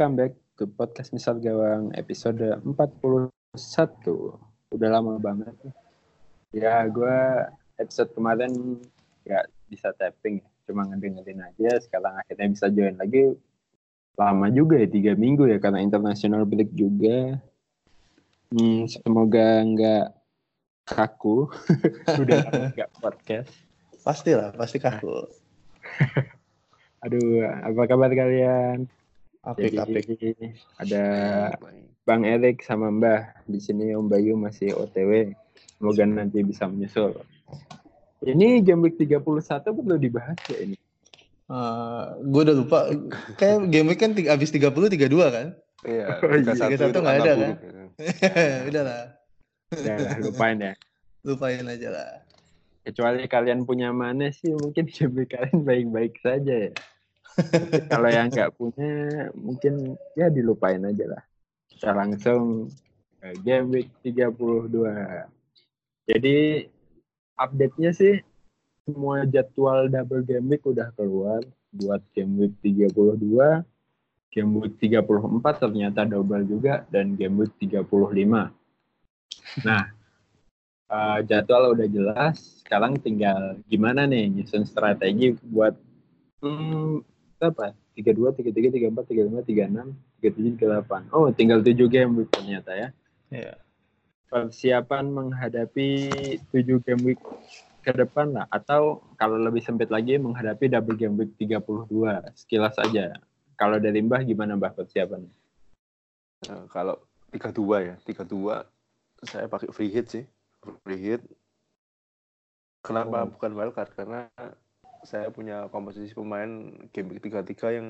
Welcome back to podcast Misal Gawang episode 41. Udah lama banget. Ya, gue episode kemarin gak bisa tapping, cuma ngedengerin aja. Sekarang akhirnya bisa join lagi. Lama juga ya, tiga minggu ya, karena international break juga. Hmm, semoga nggak kaku. Udah lama nggak podcast. Pastilah, pasti kaku. Aduh, apa kabar kalian? Apik, apik. Jadi ada Bang Erik sama Mbah di sini Om Bayu masih OTW. Semoga nanti bisa menyusul. Ini game week 31 perlu dibahas ya ini. Uh, gue udah lupa. Kayak game week kan tiga, abis 30 32 kan? Iya, Oh, iya. 31 nggak ada kan? udah lah, Udah lah, lupain ya. lupain aja lah. Kecuali kalian punya mana sih, mungkin game week kalian baik-baik saja ya. Kalau yang nggak punya, mungkin ya dilupain aja lah. Kita langsung ke game week 32. Jadi update-nya sih semua jadwal double game week udah keluar buat game week 32, game week 34 ternyata double juga dan game week 35. Nah, eh, jadwal udah jelas, sekarang tinggal gimana nih nyusun strategi buat hmm, apa? 32, 33, 34, 35, 36, 37, 38. Oh, tinggal 7 game week ternyata ya Iya. persiapan menghadapi tujuh game week ke depan lah atau kalau lebih sempit lagi menghadapi double game week 32 sekilas aja kalau dari Mbah gimana Mbah persiapannya Nah, kalau 32 ya, 32 saya pakai free hit sih. Free hit. Kenapa Oh. bukan wildcard? Karena saya punya komposisi pemain game week 33 yang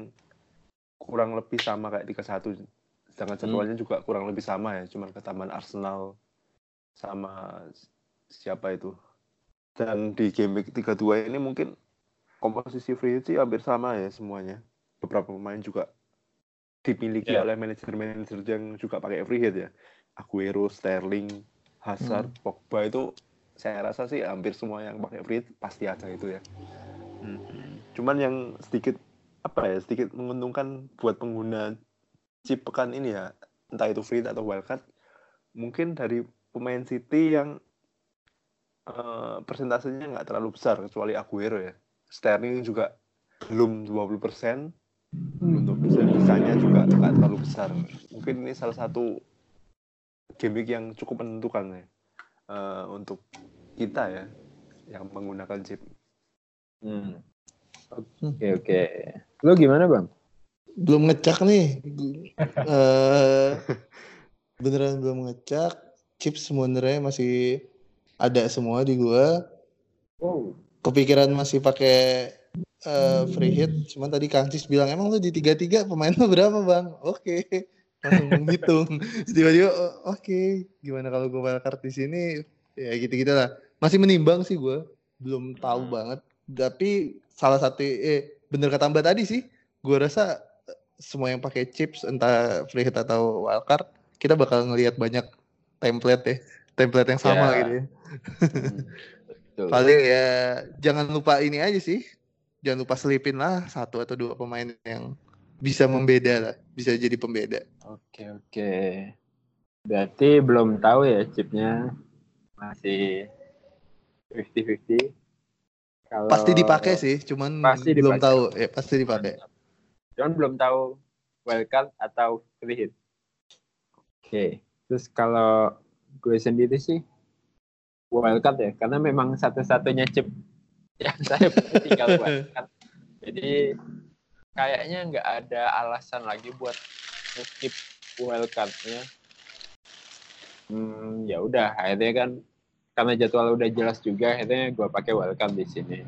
kurang lebih sama kayak 31. Sedangkan Hmm. jadwalnya juga kurang lebih sama ya, cuman ketambahan Arsenal sama siapa itu. Dan di game week 32 ini mungkin komposisi free hit sih hampir sama ya semuanya. Beberapa pemain juga dimiliki Ya. oleh manajer-manajer yang juga pakai free hit ya. Aguero, Sterling, Hazard, Pogba itu saya rasa sih hampir semua yang pakai free hit pasti ada itu ya. Cuman yang sedikit apa ya sedikit menguntungkan buat pengguna chip pekan ini ya entah itu free atau wildcard mungkin dari pemain City yang eh, persentasenya nggak terlalu besar kecuali Aguero ya. Sterling juga belum 20% untuk bisa bisanya juga nggak terlalu besar. Mungkin ini salah satu gimmick yang cukup menentukan ya eh, untuk kita ya yang menggunakan chip. hmm. Oke oke lo gimana Bang Belum ngecek nih. Eh beneran belum ngecek. Chips sebenarnya masih ada semua di gua. wow Kepikiran masih pakai eh, free hit. Cuman tadi Kang Cis bilang emang lu di tiga tiga pemain lu berapa bang? Oke. Langsung menghitung. Tiba-tiba oh, oke. Gimana kalau gue wildcard di sini? Ya gitu-gitu lah. Masih menimbang sih gue. Belum tahu Hmm. banget. Tapi salah satu eh bener kata Mbak tadi sih. Gue rasa eh, semua yang pakai chips entah free hit atau wildcard kita bakal ngelihat banyak template ya. Template yang sama Ya. gitu ya. Hmm. Paling ya jangan lupa ini aja sih. Jangan lupa selipin lah satu atau dua pemain yang bisa membeda lah, bisa jadi pembeda. oke oke berarti belum tahu ya chipnya masih 50-50 kalau Pasti dipakai sih, cuman Pasti belum tahu ya pasti dipakai. Cuman belum tahu wildcard atau free hit. Oke, terus kalau gue sendiri sih wildcard ya, karena memang satu-satunya chip yang saya tinggal wildcard. Jadi kayaknya nggak ada alasan lagi buat skip wildcardnya. Hmm, ya udah, akhirnya kan karena jadwal udah jelas juga, akhirnya gue pakai wildcard di sini.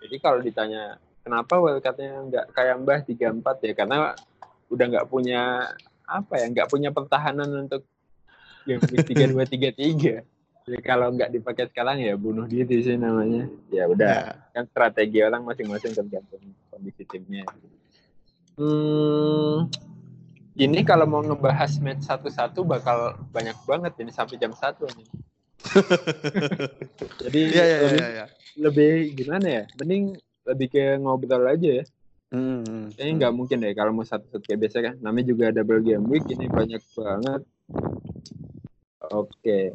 Jadi kalau ditanya kenapa wildcardnya nggak kayak Mbah 34 ya? Karena udah nggak punya apa ya nggak punya pertahanan untuk game week 32 33 jadi kalau nggak dipakai sekarang ya bunuh diri sih namanya. Ya udah kan strategi orang masing-masing tergantung kondisi timnya. Hmm, ini kalau mau ngebahas match satu-satu bakal banyak banget ini sampai jam satu nih jadi Iya iya lebih, iya. iya. lebih gimana ya mending lebih ke ngobrol aja ya Hmm. Kayaknya nggak mungkin deh kalau mau satu-satu kayak biasa kan. Namanya juga double game week ini banyak banget. Oke.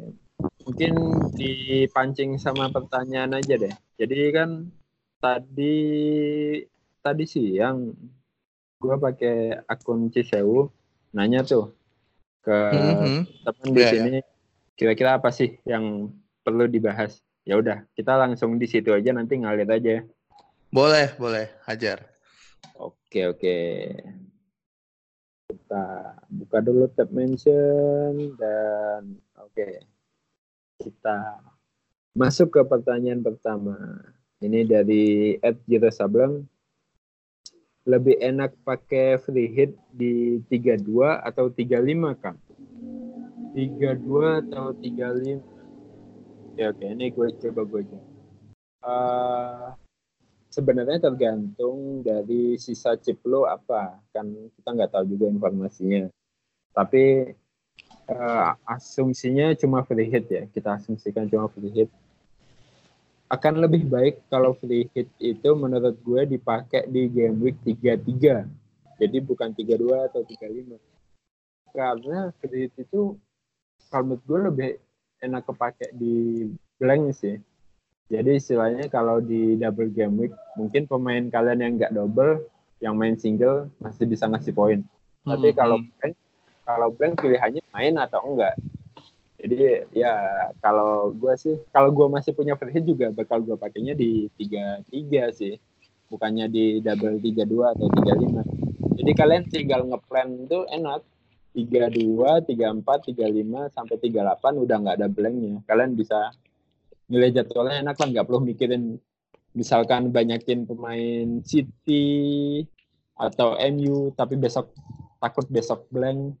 Mungkin dipancing sama pertanyaan aja deh. Jadi kan tadi tadi siang gua pakai akun Cisewu nanya tuh ke Mhm. teman di Iya, sini kira-kira apa sih yang perlu dibahas. Ya udah, kita langsung di situ aja nanti ngalir aja. Boleh, boleh. Hajar. Oke, oke. Kita buka dulu tab mention dan oke. Kita masuk ke pertanyaan pertama. Ini dari Ed Sableng. Lebih enak pakai free hit di 32 atau 35, Kang? 32 atau 35? Ya oke, ini gue coba gue aja. Eh, sebenarnya tergantung dari sisa chip lo apa kan kita nggak tahu juga informasinya tapi eh, asumsinya cuma free hit ya kita asumsikan cuma free hit akan lebih baik kalau free hit itu menurut gue dipakai di game week 33 jadi bukan 32 atau 35 karena free hit itu kalau menurut gue lebih enak kepake di blank sih jadi istilahnya kalau di double game week, mungkin pemain kalian yang nggak double, yang main single masih bisa ngasih poin. Tapi Mhm. kalau blank, kalau blank pilihannya main atau enggak. Jadi ya kalau gue sih, kalau gue masih punya free hit juga bakal gue pakainya di 33 sih. Bukannya di double 32 atau 35. Jadi kalian tinggal ngeplan itu enak. 32, 34, 35 sampai 38 udah nggak ada blanknya. Kalian bisa nilai jadwalnya enak lah nggak perlu mikirin misalkan banyakin pemain City atau MU tapi besok takut besok blank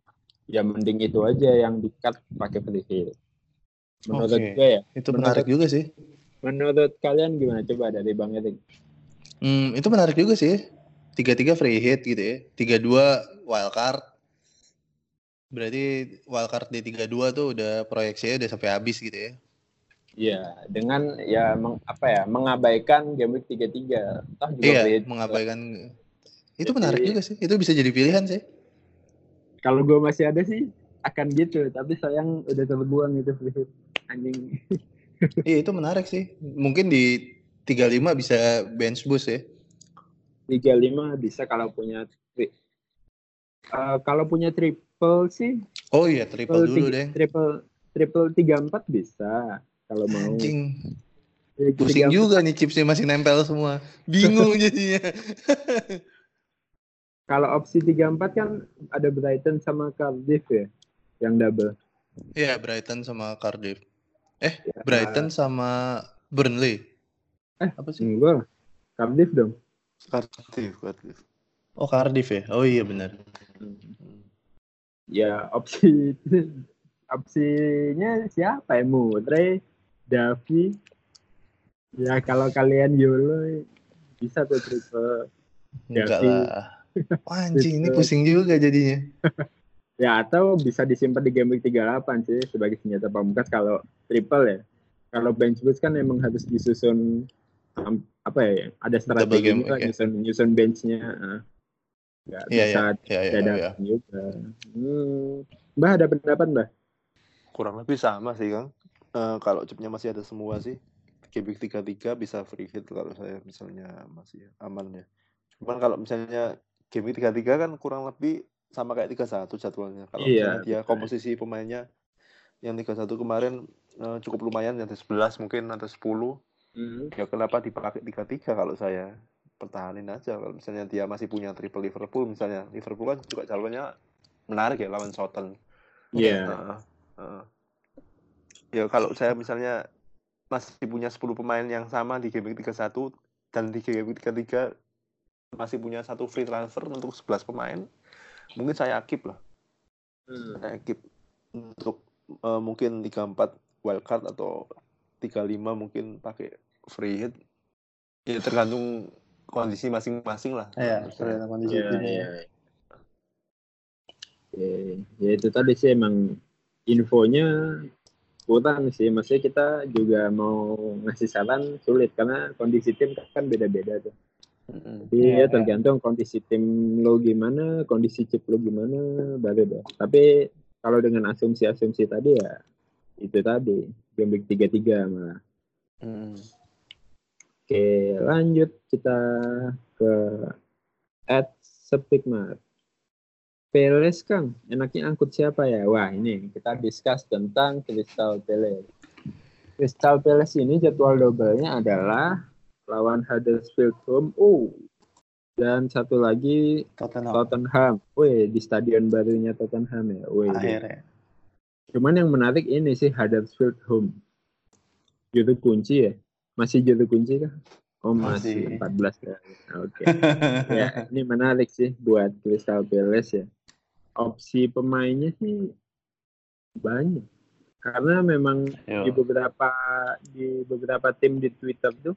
ya mending itu aja yang di-cut pakai free hit menurut Oke. gue ya Itu Menurut- menarik juga sih. menurut kalian gimana coba dari Bang Erik Hmm, itu menarik juga sih. Tiga-tiga free hit gitu ya. Tiga-dua wildcard. Berarti wildcard di tiga-dua tuh udah proyeksinya udah sampai habis gitu ya. ya dengan ya meng, apa ya mengabaikan game week 33 toh juga Iya, hit. mengabaikan. Itu Jadi- menarik juga sih. Itu bisa jadi pilihan sih. kalau gue masih ada sih akan gitu tapi sayang udah terbuang itu anjing Iya, itu menarik sih. Mungkin di 35 bisa bench boost ya. 35 bisa kalau punya tri- Eh, kalau punya triple sih Oh iya, triple dulu tiga- deh. triple triple 34 bisa kalau mau Anjing, Tiga- pusing tiga- juga nih chipsnya masih nempel semua. Bingung jadinya. kalau opsi 34 kan ada Brighton sama Cardiff ya yang double Iya, Brighton sama Cardiff. Eh, Ya, Brighton sama Burnley. Eh, apa sih? enggak Cardiff dong Cardiff, Cardiff. Oh, Cardiff ya. Oh iya benar. Ya opsi opsinya siapa ya Mudre Davi ya kalau kalian YOLO bisa tuh triple Enggak lah. Wah, anjing, ini pusing juga jadinya. Ya atau bisa disimpan di game week 38 sih sebagai senjata pamungkas kalau triple ya. Kalau bench boost kan emang harus disusun um, apa ya? Ada strategi game juga week ya. nyusun nyusun benchnya. ah. Nggak Iya, bisa iya. Iya, iya, dadakan iya. juga. Hmm. Mbah ada pendapat Mbah? Kurang lebih sama sih, Kang. Eh, kalau chipnya masih ada semua sih, game week 33 bisa free hit kalau saya misalnya masih aman ya. Cuman kalau misalnya game week 33 kan kurang lebih sama kayak 31 jadwalnya. Kalau Iya, misalnya dia komposisi pemainnya yang 31 kemarin eh, cukup lumayan, yang ada 11 mungkin ada 10. Hmm. Ya kenapa dipakai 33 kalau saya pertahanin aja kalau misalnya dia masih punya triple Liverpool misalnya Liverpool kan juga calonnya menarik ya lawan Southampton Iya. Heeh, heeh. ya kalau saya misalnya masih punya 10 pemain yang sama di game week 31 dan di game week 33 masih punya satu free transfer untuk 11 pemain mungkin saya akip lah Hmm. saya akip untuk eh, mungkin 34 wildcard atau 35 mungkin pakai free hit ya tergantung kondisi masing-masing lah Iya, saya. kondisi Iya, timnya. iya. Oke, ya itu tadi sih emang infonya kurang sih. Maksudnya kita juga mau ngasih saran sulit karena kondisi tim kan beda-beda tuh. Jadi Iya, ya tergantung kondisi tim lo gimana, kondisi chip lo gimana, baru deh. Tapi kalau dengan asumsi-asumsi tadi ya itu tadi game week 33 malah. Mm. Oke, lanjut kita ke at Sepikmar. Peles Kang, enaknya angkut siapa ya? Wah ini kita discuss tentang Crystal Palace. Crystal Palace ini jadwal double-nya adalah lawan Huddersfield home. Oh, dan satu lagi Tottenham Tottenham. Wih, di stadion barunya Tottenham ya. Wih, akhirnya. Cuman yang menarik ini sih Huddersfield home. Juru kunci ya? Masih juru kunci kah? Oh masih, Masih. 14 ya. Oke. ya, ini menarik sih buat Crystal Palace ya. Opsi pemainnya sih banyak. Karena memang di Yo. beberapa di beberapa tim di Twitter tuh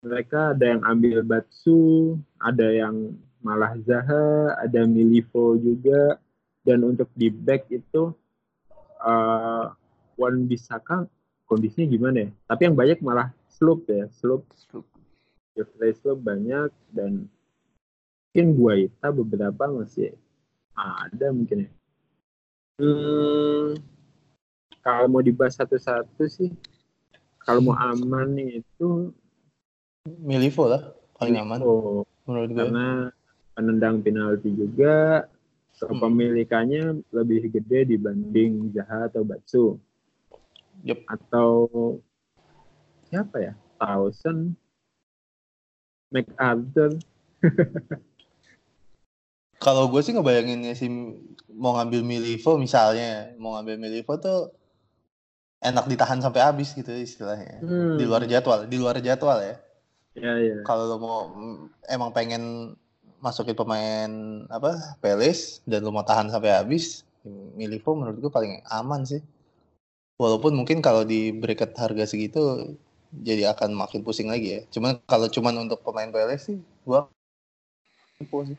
mereka ada yang ambil Batsu, ada yang malah Zaha, ada Milivo juga, dan untuk di back itu uh, Wan Bisaka kondisinya gimana ya? Tapi yang banyak malah Sloop ya, Sloop, Sloop. Jeffrey Sloop banyak dan mungkin Guaita beberapa masih ada mungkin ya. Hmm, kalau mau dibahas satu-satu sih, kalau mau aman itu Milivo lah paling aman Oh, menurut gue. karena penendang penalti juga kepemilikannya lebih gede dibanding Zaha atau Batsu Yup. atau siapa ya Towson MacArthur Kalau gue sih ngebayanginnya sih mau ngambil Milivo misalnya, mau ngambil Milivo tuh enak ditahan sampai habis gitu istilahnya. Hmm. Di luar jadwal, di luar jadwal ya. ya ya Kalau lo mau emang pengen masukin pemain apa Peles dan lo mau tahan sampai habis, Milivo menurut gue paling aman sih. Walaupun mungkin kalau di bracket harga segitu jadi akan makin pusing lagi ya. Cuman kalau cuman untuk pemain Peles sih, gua sih.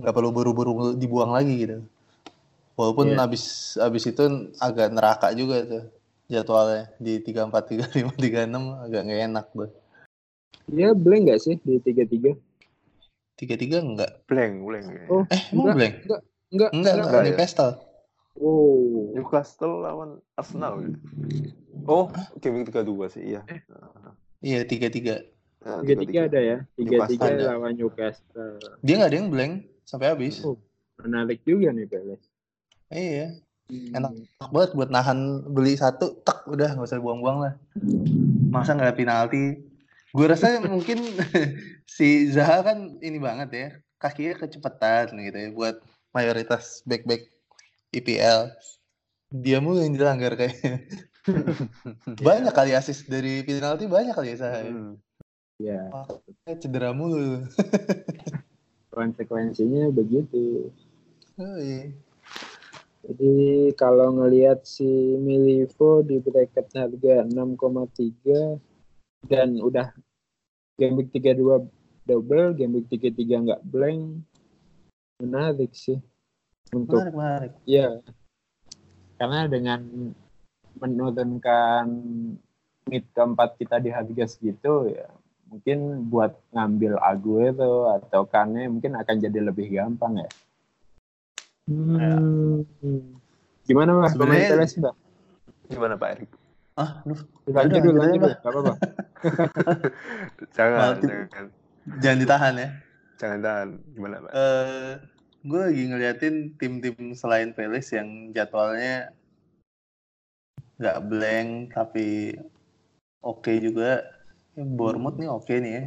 nggak perlu buru-buru dibuang lagi gitu. Walaupun Iya. habis habis itu agak neraka juga tuh jadwalnya di 34 35 36 agak nggak enak tuh. dia blank nggak sih di tiga tiga 33 enggak. Blank, blank. Oh. Eh, emang Enggak, blank? enggak Enggak, enggak, enggak ya? Newcastle. Oh Newcastle lawan Arsenal. ya? Oh, game week 32 sih, iya. Iya, 33. Nah, tiga tiga ada ya tiga tiga Newcastle ada. lawan Newcastle Dia nggak ada yang blank sampai habis. Oh. menarik juga nih Peles Iya, Hmm. Enak. enak banget buat nahan beli satu, tak udah nggak usah buang-buang lah. Masa nggak ada penalti? Gue rasa mungkin si Zaha kan ini banget ya, kakinya kecepatan gitu ya buat mayoritas back-back IPL. Dia mulu yang dilanggar kayaknya. banyak kali asis dari penalti banyak kali ya Zaha. ya. Hmm. ya cedera mulu. konsekuensinya begitu Oh, iya. Jadi kalau ngelihat si Milivo di bracket harga 6,3 dan udah game week 32 double, game week 33 nggak blank, menarik sih untuk Menarik, menarik. ya karena dengan menurunkan mid keempat kita di harga segitu ya mungkin buat ngambil Aguero atau Kane mungkin akan jadi lebih gampang ya. Hmm. Gimana? Pemain Sebenarnya- Teles mbak? Gimana Pak Erik? Ah, lu Lanjut dulu, lanjut dulu. Apa-apa. Jangan, jangan. jangan ditahan ya. Jangan tahan. Gimana Pak? eh gue lagi ngeliatin tim-tim selain Peles yang jadwalnya nggak blank tapi oke juga. Ya, Bournemouth nih oke nih ya.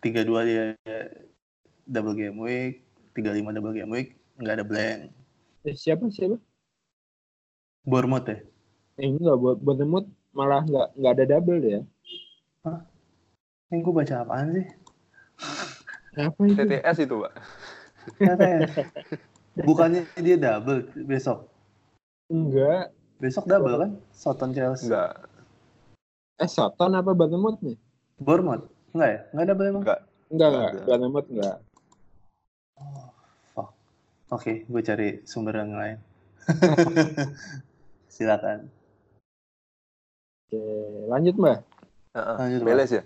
32 dia double game week, 35 double game week, nggak ada blank. Eh, siapa siapa? Bournemouth ya. Eh, enggak buat buat Bournemouth malah nggak nggak ada double ya. Ini gue baca apaan sih? Apa itu? TTS itu Pak. Bukannya dia double besok. Enggak. Besok double kan? Soton Chelsea. Enggak, Eh Soton apa Bournemouth nih? Bournemouth. Enggak ya? Enggak double emang? enggak. Enggak Nggak enggak. ada. Bournemouth enggak. Fuck. Oke, gue cari sumber yang lain. Silakan. Oke, lanjut mbak. Heeh. Lanjut. Beles ya?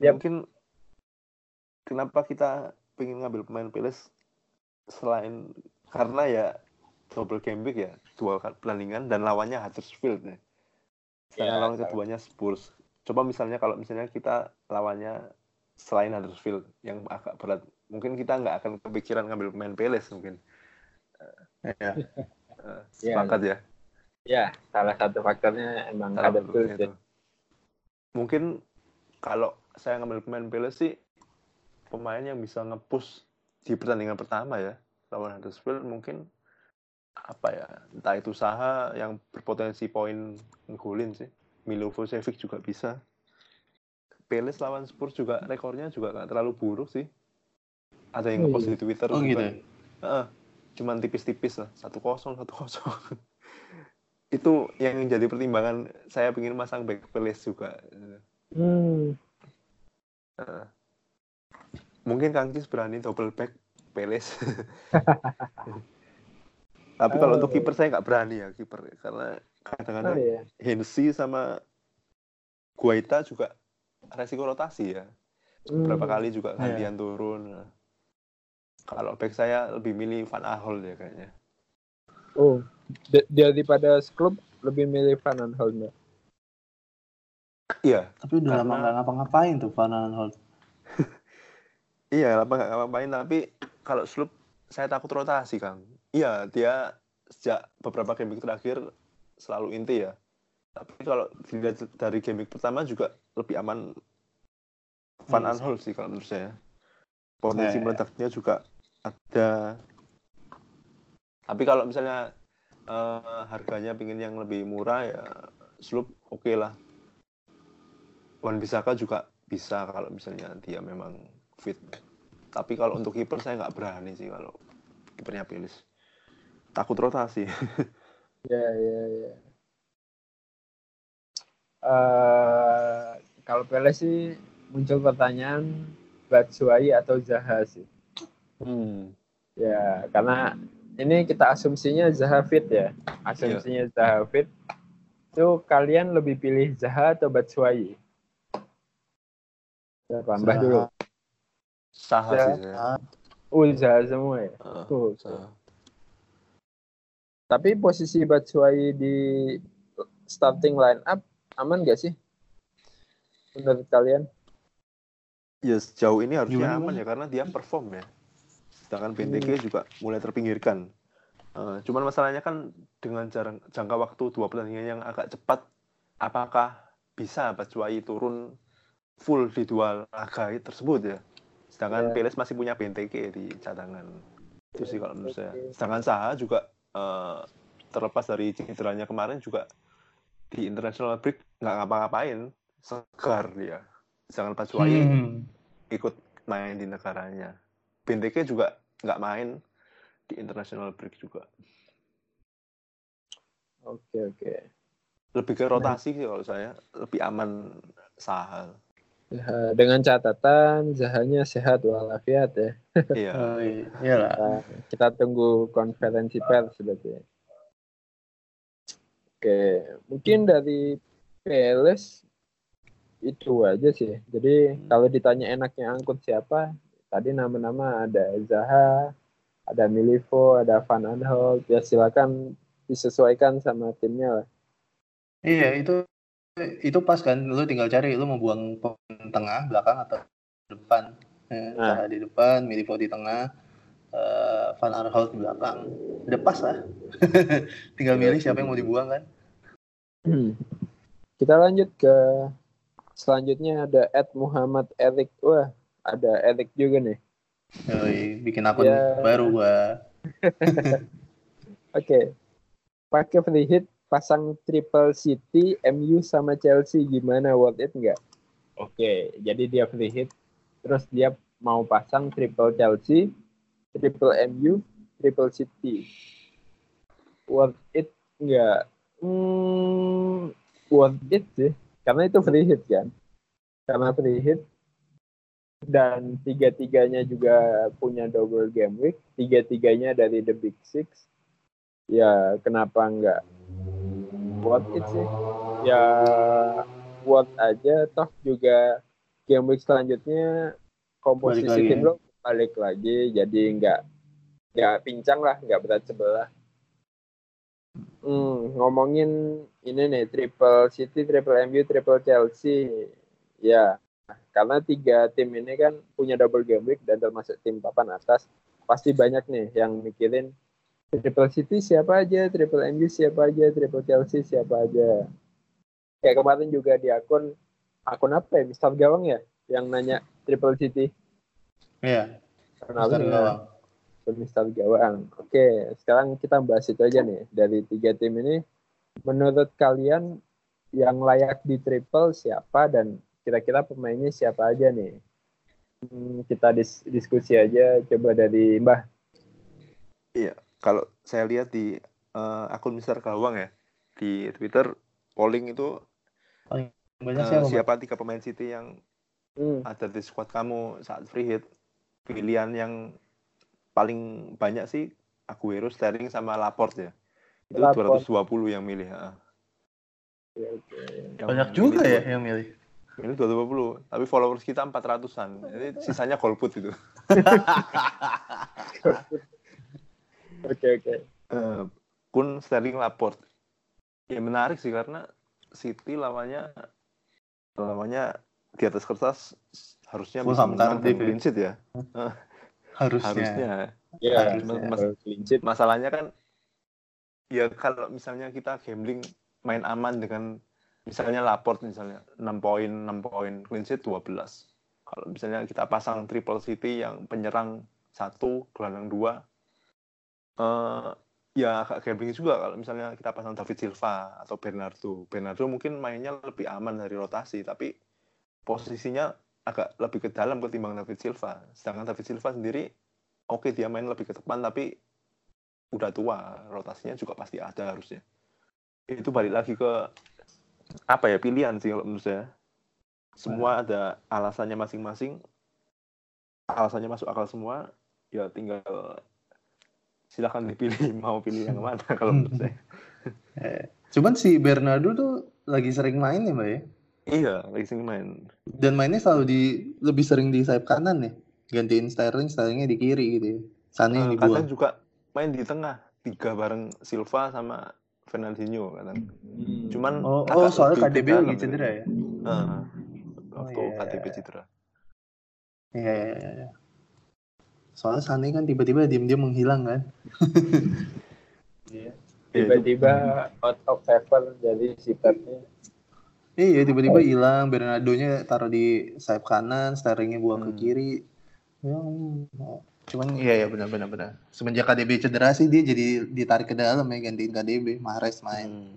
Yap. Mungkin kenapa kita pengen ngambil pemain Palace selain karena ya double game week ya dua pertandingan dan lawannya Huddersfield ya. Sedangkan Ya, lawan keduanya Spurs. Coba misalnya kalau misalnya kita lawannya selain Huddersfield yang agak berat, mungkin kita nggak akan kepikiran ngambil pemain Palace mungkin. Ya. Eh, Iya. sepakat ya. Ya, salah satu faktornya emang itu. Mungkin kalau saya ngambil pemain Palace sih pemain yang bisa nge-push di pertandingan pertama ya lawan Huddersfield mungkin apa ya entah itu Saha yang berpotensi poin ngegolin sih Milosevic juga bisa Palace lawan Spurs juga rekornya juga nggak terlalu buruk sih ada yang Oh, ngepost iya. di Twitter Oh juga. gitu ya? Heeh. cuman tipis-tipis lah satu kosong satu kosong itu yang jadi pertimbangan saya ingin masang back Palace juga Hmm. Heeh. Mungkin Kang Cis berani double back Palace tapi kalau untuk Oh. kiper saya nggak berani ya kiper karena Oh kadang-kadang iya. Hensey sama Guaita juga resiko rotasi ya Hmm. berapa kali juga Iya. gantian turun kalau back saya lebih milih Van Aanholt ya kayaknya Oh, d- daripada klub lebih milih Van Aanholt nggak? iya Tapi udah lama nggak ngapa-ngapain tuh Van Aanholt. Iya, apa nggak ngapain tapi kalau Sloop saya takut rotasi, Kang. Iya, dia sejak beberapa game week terakhir selalu inti ya. Tapi kalau dilihat dari game week pertama juga lebih aman Van Hmm. Aanholt sih kalau menurut saya. Potensi ya. meledaknya juga ada. Tapi kalau misalnya eh, harganya pingin yang lebih murah ya Sloop oke lah. Wan Bisaka juga bisa kalau misalnya dia memang fit. Tapi kalau untuk kiper saya nggak berani sih kalau kipernya Pilis. Takut rotasi. Ya, ya, ya. Eh, kalau Pele sih muncul pertanyaan Batshuayi atau Zaha sih. Hmm. Ya, karena ini kita asumsinya Zaha fit ya. Asumsinya Zaha fit. Itu kalian lebih pilih Zaha atau Batshuayi? Siapa? Mbah Zaha. dulu. Saha sih saya. Zaha semua ya. Heeh, Tuh. Saha. Tapi posisi Batshuayi di starting line up aman gak sih? Menurut kalian? Ya sejauh ini harusnya Gimana, aman ya karena dia perform ya. Sedangkan BNTG juga mulai terpinggirkan. Eh, cuman masalahnya kan dengan jarang, jangka waktu dua pertandingan yang agak cepat, apakah bisa Batshuayi turun full di dua laga tersebut ya? Sedangkan Ya. Peles masih punya BNTG di cadangan. Itu sih kalau menurut saya. Sedangkan Saha juga eh, terlepas dari cederanya kemarin juga di international break nggak ngapa-ngapain, segar dia. Sedangkan Batshuayi Hmm. ikut main di negaranya. BNTK juga nggak main di international break juga. Oke, oke. Lebih ke rotasi sih kalau saya, lebih aman Sahal. Dengan catatan Zahanya sehat walafiat ya. Iya. Oh, iya. Iyalah. Nah, kita tunggu konferensi pers berarti. ya. Oke, mungkin dari Peles itu aja sih. Jadi kalau ditanya enaknya angkut siapa, tadi nama-nama ada Zaha, ada Milivo, ada Van Aanholt. Ya silakan disesuaikan sama timnya lah. Iya, itu itu pas kan lu tinggal cari lu mau buang tengah, belakang atau depan. Eh, Nah. Di depan, Milivo di tengah, eh, Van Aanholt di belakang. Udah pas lah. tinggal milih siapa yang mau dibuang kan. Kita lanjut ke selanjutnya ada Ed Muhammad Erik. Wah, ada Erik juga nih. Yoi, bikin akun Ya. baru gua. Oke. Pakai free hit pasang triple City, MU sama Chelsea gimana worth it nggak? Oke, jadi dia free hit terus dia mau pasang triple Chelsea, triple MU, triple City. Worth it nggak? Hmm, worth it sih. Karena itu free hit kan. Karena free hit dan tiga-tiganya juga punya double game week, tiga-tiganya dari the big six. Ya kenapa nggak worth it sih? Ya worth aja. Toh juga game week selanjutnya komposisi Balik lagi, tim ya. lo balik lagi. Jadi nggak nggak pincang lah nggak berat sebelah. Hmm, ngomongin ini nih triple City triple MU triple Chelsea. Ya karena tiga tim ini kan punya double game week dan termasuk tim papan atas. Pasti banyak nih yang mikirin triple City siapa aja triple MU siapa aja triple Chelsea siapa aja kayak kemarin juga di akun akun apa ya Mister Gawang ya yang nanya triple City Iya. Kenapa Mister ya? Gawang. Mister Gawang. Oke, sekarang kita bahas itu aja nih. Dari tiga tim ini, menurut kalian yang layak di triple siapa dan kira-kira pemainnya siapa aja nih? Hmm, kita dis- diskusi aja. Coba dari Mbah. Iya, kalau saya lihat di eh, akun Mister Gawang ya di Twitter polling itu Banyak eh, siapa? Siapa tiga pemain City yang Hmm, ada di squad kamu saat free hit pilihan yang paling banyak sih Aguero, Sterling sama Laporte ya. Itu Laporte. 220 yang milih. oke, oke. Yang Banyak milih juga dua- ya yang milih. Milih 220, tapi followers kita 400-an. Jadi sisanya golput itu. Oke, oke. Eh, Kun Sterling Laporte. Ya menarik sih karena City lawannya lawannya di atas kertas harusnya bisa menang dan Cardiff ya. clean sheet ya. Harusnya. Harusnya. Ya, Harusnya. mas- clean sheet. masalahnya kan ya kalau misalnya kita gambling main aman dengan misalnya laport misalnya 6 poin 6 poin clean sheet 12 kalau misalnya kita pasang triple city yang penyerang satu gelandang dua eh ya agak gambling juga kalau misalnya kita pasang David Silva atau Bernardo. Bernardo mungkin mainnya lebih aman dari rotasi tapi posisinya agak lebih ke dalam ketimbang David Silva. Sedangkan David Silva sendiri oke dia main lebih ke depan tapi udah tua. Rotasinya juga pasti ada harusnya. Itu balik lagi ke apa ya pilihan sih kalau menurut saya. Semua ada alasannya masing-masing. Alasannya masuk akal semua ya tinggal silahkan dipilih mau pilih yang mana kalau menurut saya Eh, Cuman si Bernardo tuh lagi sering main ya mbak ya? iya lagi sering main Dan mainnya selalu di lebih sering di sayap kanan ya? Gantiin Sterling, Sterlingnya di kiri gitu ya. Sana yang Eh, kadang dibuang. juga main di tengah tiga bareng Silva sama Fernandinho kadang Hmm. cuman Oh, oh soalnya KDB lagi gitu. cedera ya? Heeh. waktu iya, iya, KDB iya. cedera Iya, iya, iya, iya. Soalnya Sane kan tiba-tiba diam-diam menghilang kan? Ya, Tiba-tiba out of favor jadi si Pepnya. Iya, tiba-tiba hilang. Bernardo-nya taruh di sayap kanan, Sterlingnya buang ke Hmm. kiri. Ya, cuman iya ya benar-benar benar. Semenjak KDB cedera sih dia jadi ditarik ke dalam ya gantiin KDB, Mahrez main. Hmm.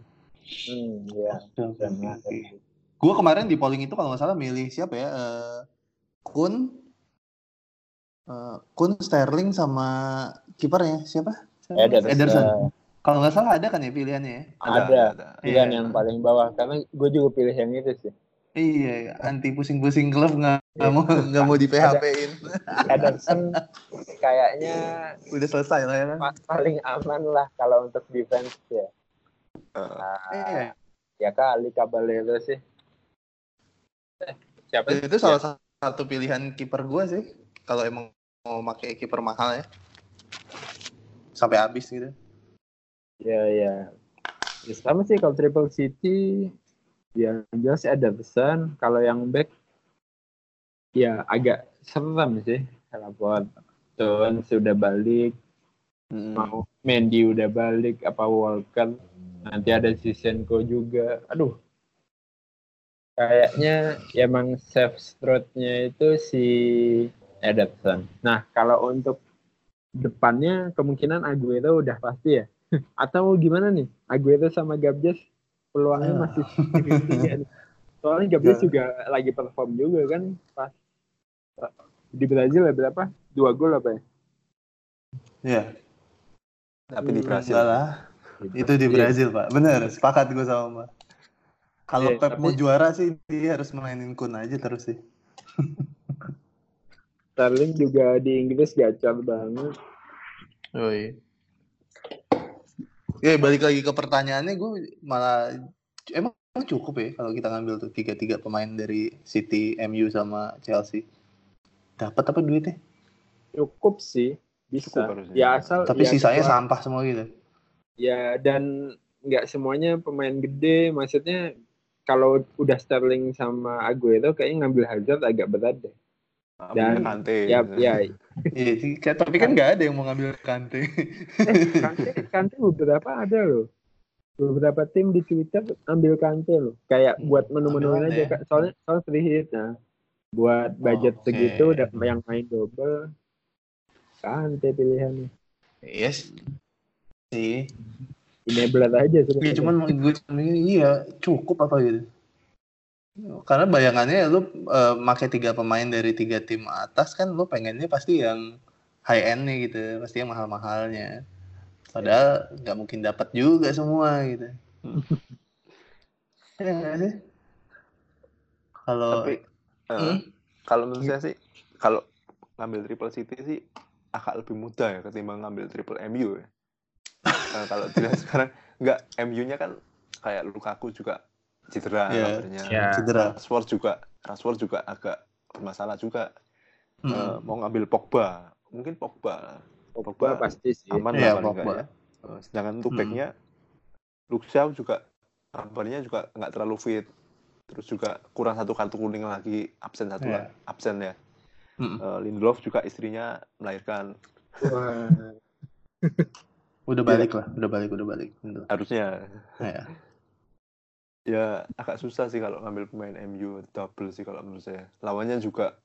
Hmm, ya. Gue kemarin di polling itu kalau nggak salah milih siapa ya? Eh, Kun, eh, Kun Sterling sama kipernya siapa? Siapa? Ederson. Ederson. Kalau nggak salah ada kan ya pilihannya ya? Ada. Pilihan Iya. yang paling bawah karena gue juga pilih yang itu sih. Iya, anti pusing-pusing klub nggak mau nggak mau di PHP-in. Ederson kayaknya Udah selesai lah ya kan? pa- paling aman lah kalau untuk defense ya. Eh, Nah, Iya. ya kali Caballero sih. Eh, siapa sih? Itu salah satu pilihan kiper gue sih. Kalau emang mau pakai kiper mahal ya. Sampai habis gitu. Ya ya. Ya, sama sih kalau Triple City yang jelas Ederson, kalau yang back ya agak serem sih. Rapor Tuan sudah balik, mm, mau Mendy udah balik, apa Walker, nanti ada Zinchenko juga. Aduh. Kayaknya ya emang safe stroke-nya itu si Ederson. Nah, kalau untuk depannya kemungkinan Aguero udah pasti ya. Atau gimana nih? Aguero sama Gabjes peluangnya Ah. masih 50-50 nih. Soalnya Gabjes Ya. juga lagi perform juga kan pas di Brazil ya berapa? Dua gol apa ya? Iya. tapi di Hmm, Brasil Enggak lah. Itu di Iya. Brazil, Pak. Bener, sepakat gue sama Mbak. Kalau Iya, Pep tapi- mau juara sih dia harus mainin Kun aja terus sih. Sterling juga di Inggris gacor banget. Oh iya. Ya balik lagi ke pertanyaannya gue malah emang cukup ya kalau kita ngambil tuh tiga tiga pemain dari City, MU sama Chelsea. Dapat apa duitnya? Cukup sih, bisa. Cukup ya asal Tapi ya, sisanya kecuali- sampah semua gitu. Ya dan nggak semuanya pemain gede. Maksudnya kalau udah Sterling sama Aguero kayaknya ngambil Hazard agak berat deh. Ambilnya Dan- Kante. Ya, ya. Iya, sih, tapi kan nggak ada yang mau ngambil Kante. Eh, Kante, Kante beberapa ada loh. Beberapa tim di Twitter ambil Kante loh. Kayak buat menu-menuin aja. Soalnya soal free hit. Nah, buat budget Oke. segitu udah yang main double. Kante pilihannya. Yes. Sih. Enabler aja Iya, sebenarnya. cuman gue iya cukup apa gitu. Karena bayangannya lu eh, make tiga pemain dari tiga tim atas kan lu pengennya pasti yang high end-nya gitu, pasti yang mahal-mahalnya. Padahal nggak mungkin dapat juga semua gitu. Iya sih? Kalau Tapi eh, Hmm? kalau menurut saya sih kalau ngambil triple city sih agak lebih mudah ya ketimbang ngambil triple MU ya. Eh, kalau dilihat sekarang nggak MU-nya kan kayak Lukaku juga cedera Iya. kabarnya. Iya. cedera. Rashford juga Rashford juga agak bermasalah juga. Hmm. Eh, mau ngambil Pogba, mungkin Pogba Pogba pasti sih. aman Iya, lah Pogba. ya. Eh, sedangkan untuk Hmm. backnya Luxiao juga kabarnya juga nggak terlalu fit. Terus juga kurang satu kartu kuning lagi absen satu Iya. lah, absen ya. Mm-mm. Eh, Lindelof juga istrinya melahirkan Wah. Udah balik lah, udah balik, udah balik. Harusnya Ya. Ya agak susah sih kalau ngambil pemain MU double sih kalau menurut saya. Lawannya juga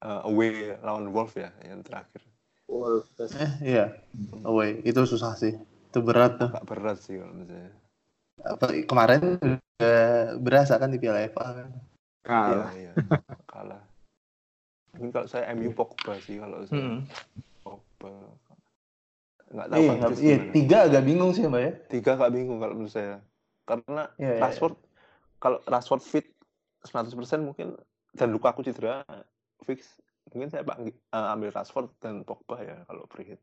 eh, away lawan Wolf ya yang terakhir. Wolves. Eh, iya. Away, itu susah sih. Itu berat tuh. Agak berat sih kalau menurut saya. Apa, kemarin juga berasa kan di Piala FA kan. Kalah. Iya, iya. kalah. Mungkin kalau saya MU Pogba sih kalau saya Hmm. Pogba. Nggak tahu Iya, Prancis iya, tiga agak bingung sih mbak ya. Tiga nggak bingung kalau menurut saya. Karena Iya, iya, Rashford kalau Rashford fit 100% mungkin dan Lukaku cedera fix mungkin saya panggil, eh, ambil Rashford dan Pogba ya kalau free hit.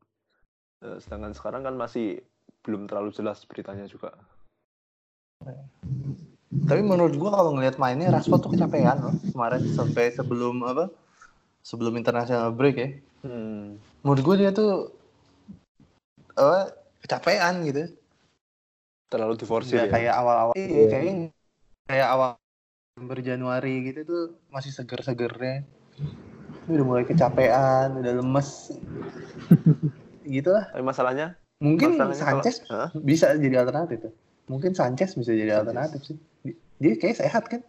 Eh, sedangkan sekarang kan masih belum terlalu jelas beritanya juga. Tapi menurut gua kalau ngelihat mainnya Rashford tuh kecapean loh kemarin sampai sebelum apa? Sebelum international break ya. Hmm. Menurut gua dia tuh apa? Kecapean gitu. Terlalu diforsir Nggak ya. kayak awal-awal. Iya, Iya. kayak kayak awal Desember Januari gitu tuh masih seger-segernya. Udah mulai kecapean, udah lemes. gitu lah. Tapi masalahnya, Mungkin masalahnya kalau- Sanchez Hah? bisa jadi alternatif tuh. Mungkin Sanchez bisa jadi Sanchez. alternatif sih. Dia kayak sehat kan?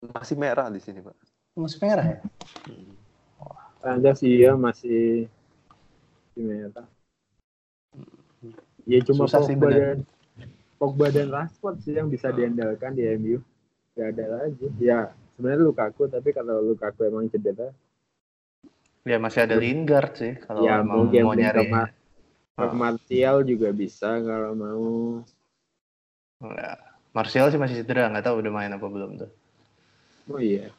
masih merah di sini, Pak. Masih merah ya? Anda sih ya masih di merah. Ya cuma Susah sih bener. Pogba dan Rashford sih yang bisa diandalkan di MU. Gak ada lagi. Ya sebenarnya Lukaku tapi kalau Lukaku emang cedera, Ya masih ada Lingard sih kalau ya mau mau nyari. sama Ah. Martial juga bisa kalau mau. Ya. Martial sih masih cedera, nggak tahu udah main apa belum tuh. Oh iya.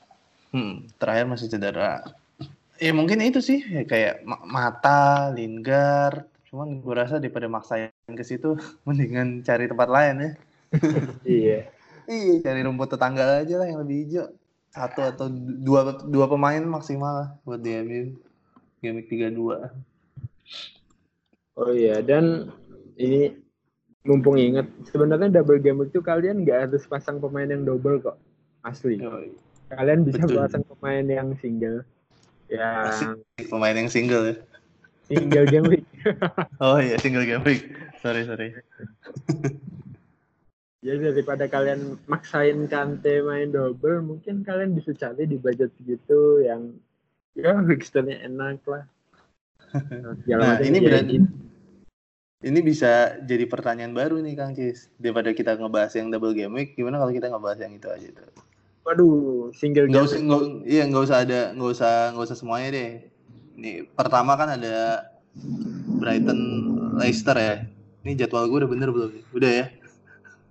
Hmm, terakhir masih cedera. Ya mungkin itu sih ya, kayak Ma- Mata, Lingard. Cuman gue rasa daripada maksain ke situ, mendingan cari tempat lain ya. Iya. Iya, cari rumput tetangga aja lah yang lebih hijau. Satu atau dua dua pemain maksimal lah buat di MU. Game 32. Oh iya dan ini mumpung inget sebenarnya double game itu kalian nggak harus pasang pemain yang double kok asli. Yoi. Kalian bisa Betul. pasang pemain yang single. Yang Pemain yang single ya. Single game week. Oh iya, single game week. Sorry, sorry. Jadi Ya, daripada kalian maksain Kante main double, mungkin kalian bisa cari di budget segitu yang ya fixturnya enak lah. Nah, Nah, ini berarti ini bisa jadi pertanyaan baru nih Kang Cis. Daripada kita ngebahas yang double game week, gimana kalau kita ngebahas yang itu aja tuh? Waduh, single Nggak game usah, nggak, iya nggak usah ada, nggak usah, nggak usah semuanya deh. Nih pertama kan ada Brighton Leicester ya. Ini jadwal gue udah bener belum? Udah ya?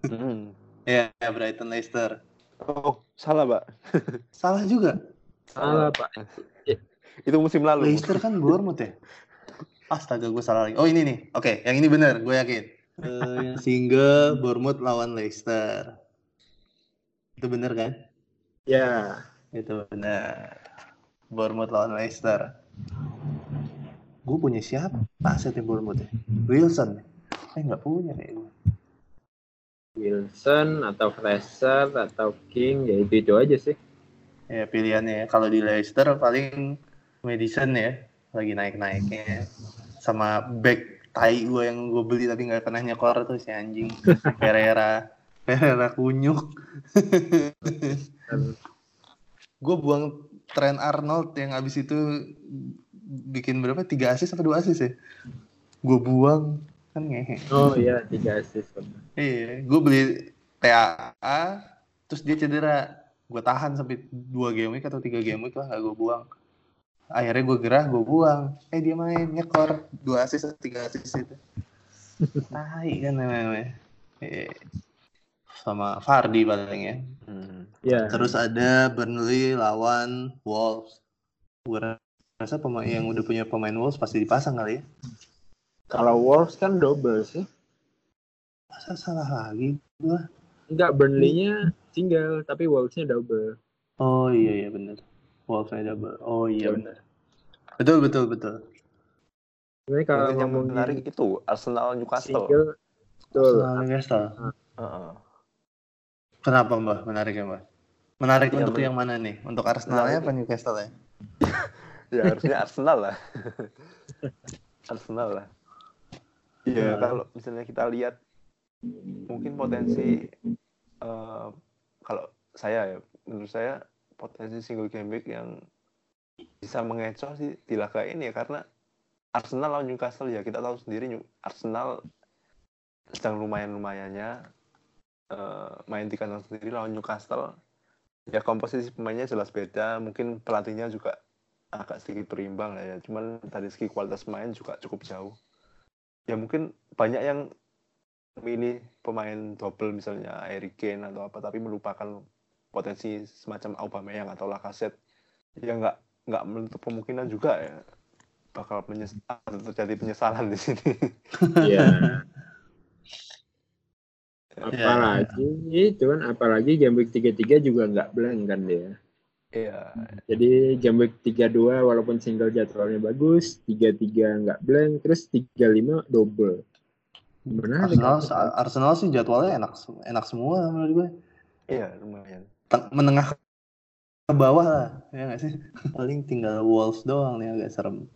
Hmm. Ya, Brighton Leicester. Oh, salah, Pak. Salah juga. salah pak. Itu musim lalu. Leicester kan Bournemouth ya. Astaga, gue salah lagi. Oh ini nih. Oke, yang ini bener, gue yakin. Eh, yang single Bournemouth lawan Leicester. Itu bener kan? Ya, Itu benar. Bournemouth lawan Leicester. Gue punya siapa? Aset tim Bournemouth ya? Wilson. Eh nggak punya kayak gue. Wilson atau Fraser atau King ya itu itu aja sih. Ya pilihannya ya. Kalau di Leicester paling Madison ya. Lagi naik-naiknya. Sama back tai gue yang gue beli tapi nggak pernah nyekor tuh si anjing. Pereira. Pereira kunyuk. gue buang Trent Arnold yang abis itu bikin berapa? Tiga asis atau dua asis ya? Gue buang kan ngehe. Oh iya tiga assist. Iya, gue beli TAA, terus dia cedera. Gue tahan sampai dua game week atau tiga game week lah, gak gue buang. Akhirnya gue gerah, gue buang. Eh dia main nyekor dua assist atau tiga assist itu. Tai kan namanya. Iya. Sama Fardi paling ya. Hmm. Ya. Terus ada Burnley lawan Wolves. Gue rasa pemain yang udah punya pemain Wolves pasti dipasang kali ya. Kalau Wolves kan double sih. Masa salah lagi gue? Enggak Burnley-nya single tapi Wolves-nya double. Oh iya iya bener. Wolves-nya double. Oh iya Ya, bener. Betul betul betul. Sebenarnya kalau yang ngomongin menarik itu Arsenal Newcastle. single betul. Arsenal Newcastle. Heeh. Kenapa mbak? Menarik ya mbak? Menarik Iya, untuk men- yang mana nih? Untuk Arsenalnya Menarik. apa Newcastle ya? ya harusnya Arsenal lah. Arsenal lah. Ya Nah. kalau misalnya kita lihat mungkin potensi eh, kalau saya ya menurut saya potensi single game week yang bisa mengecoh sih di laga ini ya karena Arsenal lawan Newcastle ya kita tahu sendiri Arsenal sedang lumayan eh, main di kandang sendiri lawan Newcastle. Ya komposisi pemainnya jelas beda. Mungkin pelatihnya juga agak sedikit berimbang lah ya. Cuman dari segi kualitas pemain juga cukup jauh. Ya mungkin banyak yang milih pemain double misalnya Harry Kane atau apa tapi melupakan potensi semacam Aubameyang atau Lacazette. Ya nggak nggak menutup kemungkinan juga ya bakal menyes terjadi penyesalan di sini. Iya. Iya. apalagi itu kan apalagi game week 33 juga nggak blank kan dia. Iya Jadi game week 32 walaupun single jadwalnya bagus, 33 nggak blank, terus 35 double. Menarik. Arsenal Arsenal sih jadwalnya enak enak semua menurut gue. iya lumayan Menengah ke bawah lah, ya nggak sih? Paling tinggal Wolves doang nih agak serem.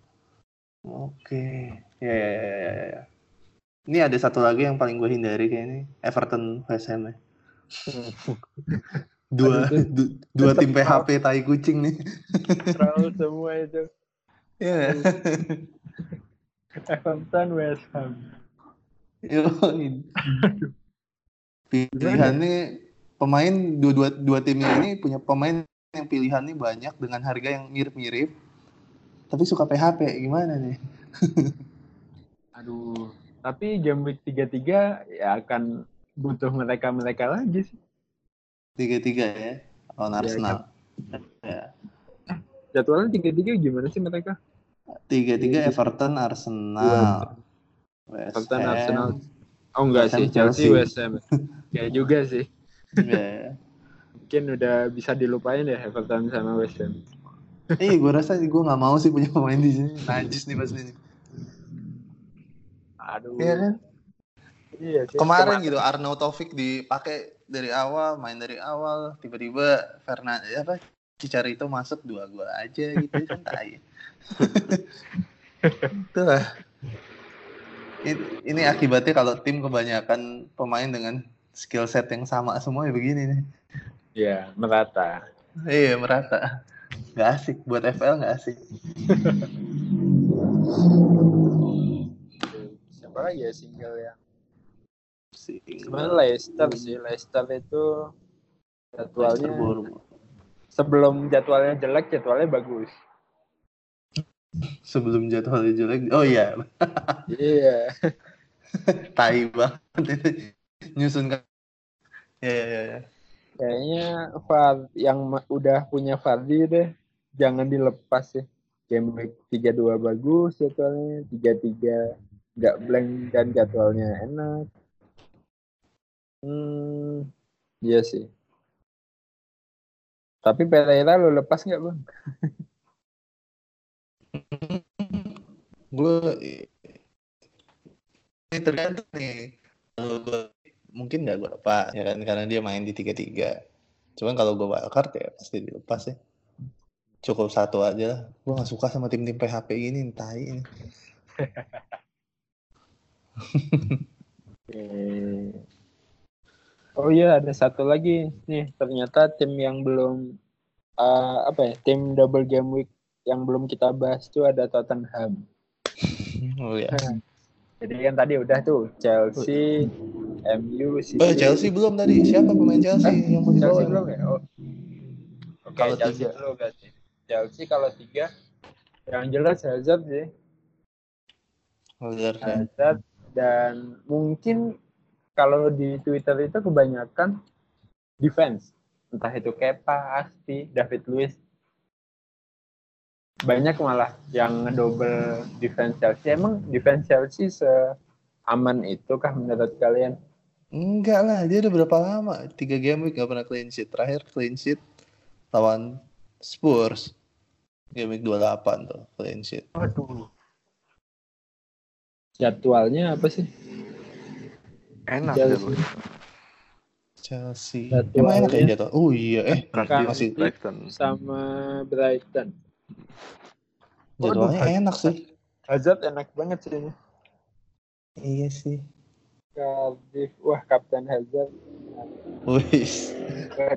Oke, ya, ya, ya, ya, ya, ya. Ini ada satu lagi yang paling gue hindari kayak ini, Everton West Ham ya. Dua, Aduh, du- dua tim PHP tai kucing nih. Terlalu semua itu. Iya. Everton West Ham. Yo, pilihannya pemain dua, dua, dua tim ini punya pemain yang pilihannya banyak dengan harga yang mirip-mirip tapi suka PHP gimana nih Aduh, tapi game week 33 ya akan butuh mereka-mereka lagi sih. tiga tiga ya lawan Iya, Arsenal ya. Jadwalnya 33 gimana sih mereka? tiga tiga Everton Arsenal West Everton Ham. Arsenal. Oh enggak sih, Chelsea. West Ham. Ya juga sih. Ya. Mungkin udah bisa dilupain ya Everton sama West Ham. Eh, gue rasa gue nggak mau sih punya pemain di sini. Najis nih pasti nih. Aduh. Iya kan? Iya sih. Kemarin gitu Arnaud Taufik dipakai dari awal, main dari awal, tiba-tiba Fernand apa Cicarito masuk dua gua aja gitu kan tai. Itulah. Ini, ini akibatnya kalau tim kebanyakan pemain dengan skill set yang sama semua ya begini nih. Iya, merata. Iya merata. Gak asik buat FL gak asik. Lagi ya single ya? Asik. Sebenarnya Leicester sih. Leicester itu jadwalnya Leicester sebelum jadwalnya jelek, jadwalnya bagus. Sebelum jadwalnya jelek. Oh iya, Iya. tai banget itu nyusun. Ya ya ya. ya. Kayaknya Far yang udah punya Fardi deh, jangan dilepas ya. Game week 32 bagus jadwalnya, 33 nggak blank dan jadwalnya enak. Hmm, iya sih. Tapi Pereira lo lepas nggak bang? gue ini tergantung nih kalau gue mungkin nggak gue lepas ya kan karena dia main di tiga tiga cuman kalau gue wildcard ya pasti dilepas ya cukup satu aja lah gue nggak suka sama tim-tim PHP ini tai ini Eh, Oh iya ada satu lagi nih ternyata tim yang belum eh, apa ya tim double game week yang belum kita bahas tuh ada Tottenham. oh ya Jadi kan tadi udah tuh Chelsea, MU, City. oh Chelsea belum tadi siapa pemain Chelsea yang mau dibawa Chelsea belum ya? Oh. Oke, Kalau Chelsea tiga. dulu berarti. Chelsea kalau tiga yang jelas Hazard sih. Hazard ya. Hazard dan mungkin kalau di Twitter itu kebanyakan defense entah itu Kepa, Asti, David Luiz banyak malah yang ngedouble defense Chelsea emang defense Chelsea seaman itu kah menurut kalian Enggak lah, dia udah berapa lama? Tiga game week gak pernah clean sheet. Terakhir clean sheet lawan Spurs. Game week 28 tuh, clean sheet. Waduh jadwalnya apa sih Enak Chelsea. jadwalnya. Chelsea. Jadwalnya- Emang enak ya jatuh? Oh iya, eh masih Brighton. sama Brighton jadwalnya Waduh. enak sih. Hazard enak banget sih ini Iya sih. Cardiff wah Kapten Hazard Wis.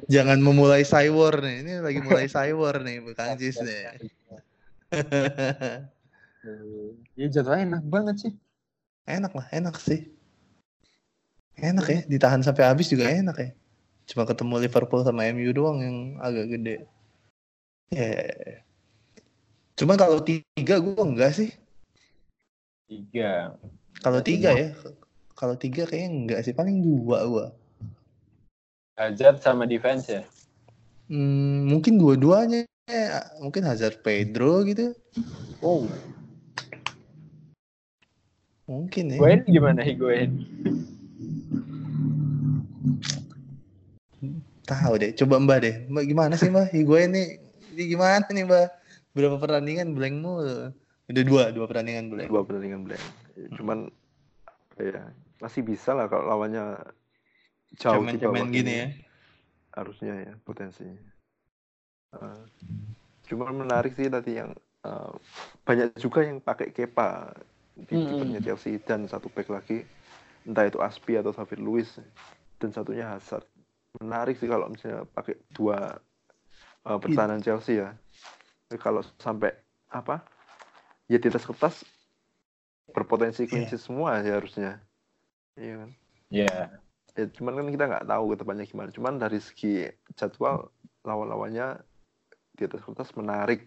Jangan memulai cywar nih. Ini lagi mulai cywar nih, Kang Jis nih. Iya jadwalnya enak banget sih. Enak lah, enak sih. Enak ya, ditahan sampai habis juga enak ya. Cuma ketemu Liverpool sama MU doang yang agak gede. Ya. Cuma kalau tiga gue enggak sih. Tiga. Kalau tiga ya, kalau tiga kayaknya enggak sih, paling dua gua. Hazard sama defense ya. Hmm, mungkin dua-duanya, ya. mungkin Hazard Pedro gitu, Oh. Mungkin ya. Higuain gimana Higuain? Tahu deh, coba Mbak deh, Mbak gimana sih Mbak? Higuain nih, ini gimana nih Mbak? Berapa pertandingan blank mulu? Udah dua, dua pertandingan blank. Dua pertandingan blank. Cuman ya masih bisa lah kalau lawannya jauh di bawah Cemen-cemen gini ini. ya. harusnya ya potensinya. Uh, cuma menarik sih tadi yang uh, banyak juga yang pakai Kepa Hmm. Kipernya Chelsea dan satu back lagi entah itu Aspi atau David Luiz dan satunya Hazard. Menarik sih kalau misalnya pakai dua uh, pertahanan Chelsea ya. Kalau sampai apa? Ya di atas kertas berpotensi clean Iya. semua ya harusnya. Iya kan? Iya. ya cuman kan kita nggak tahu ke depannya gimana cuman dari segi jadwal lawan-lawannya di atas kertas menarik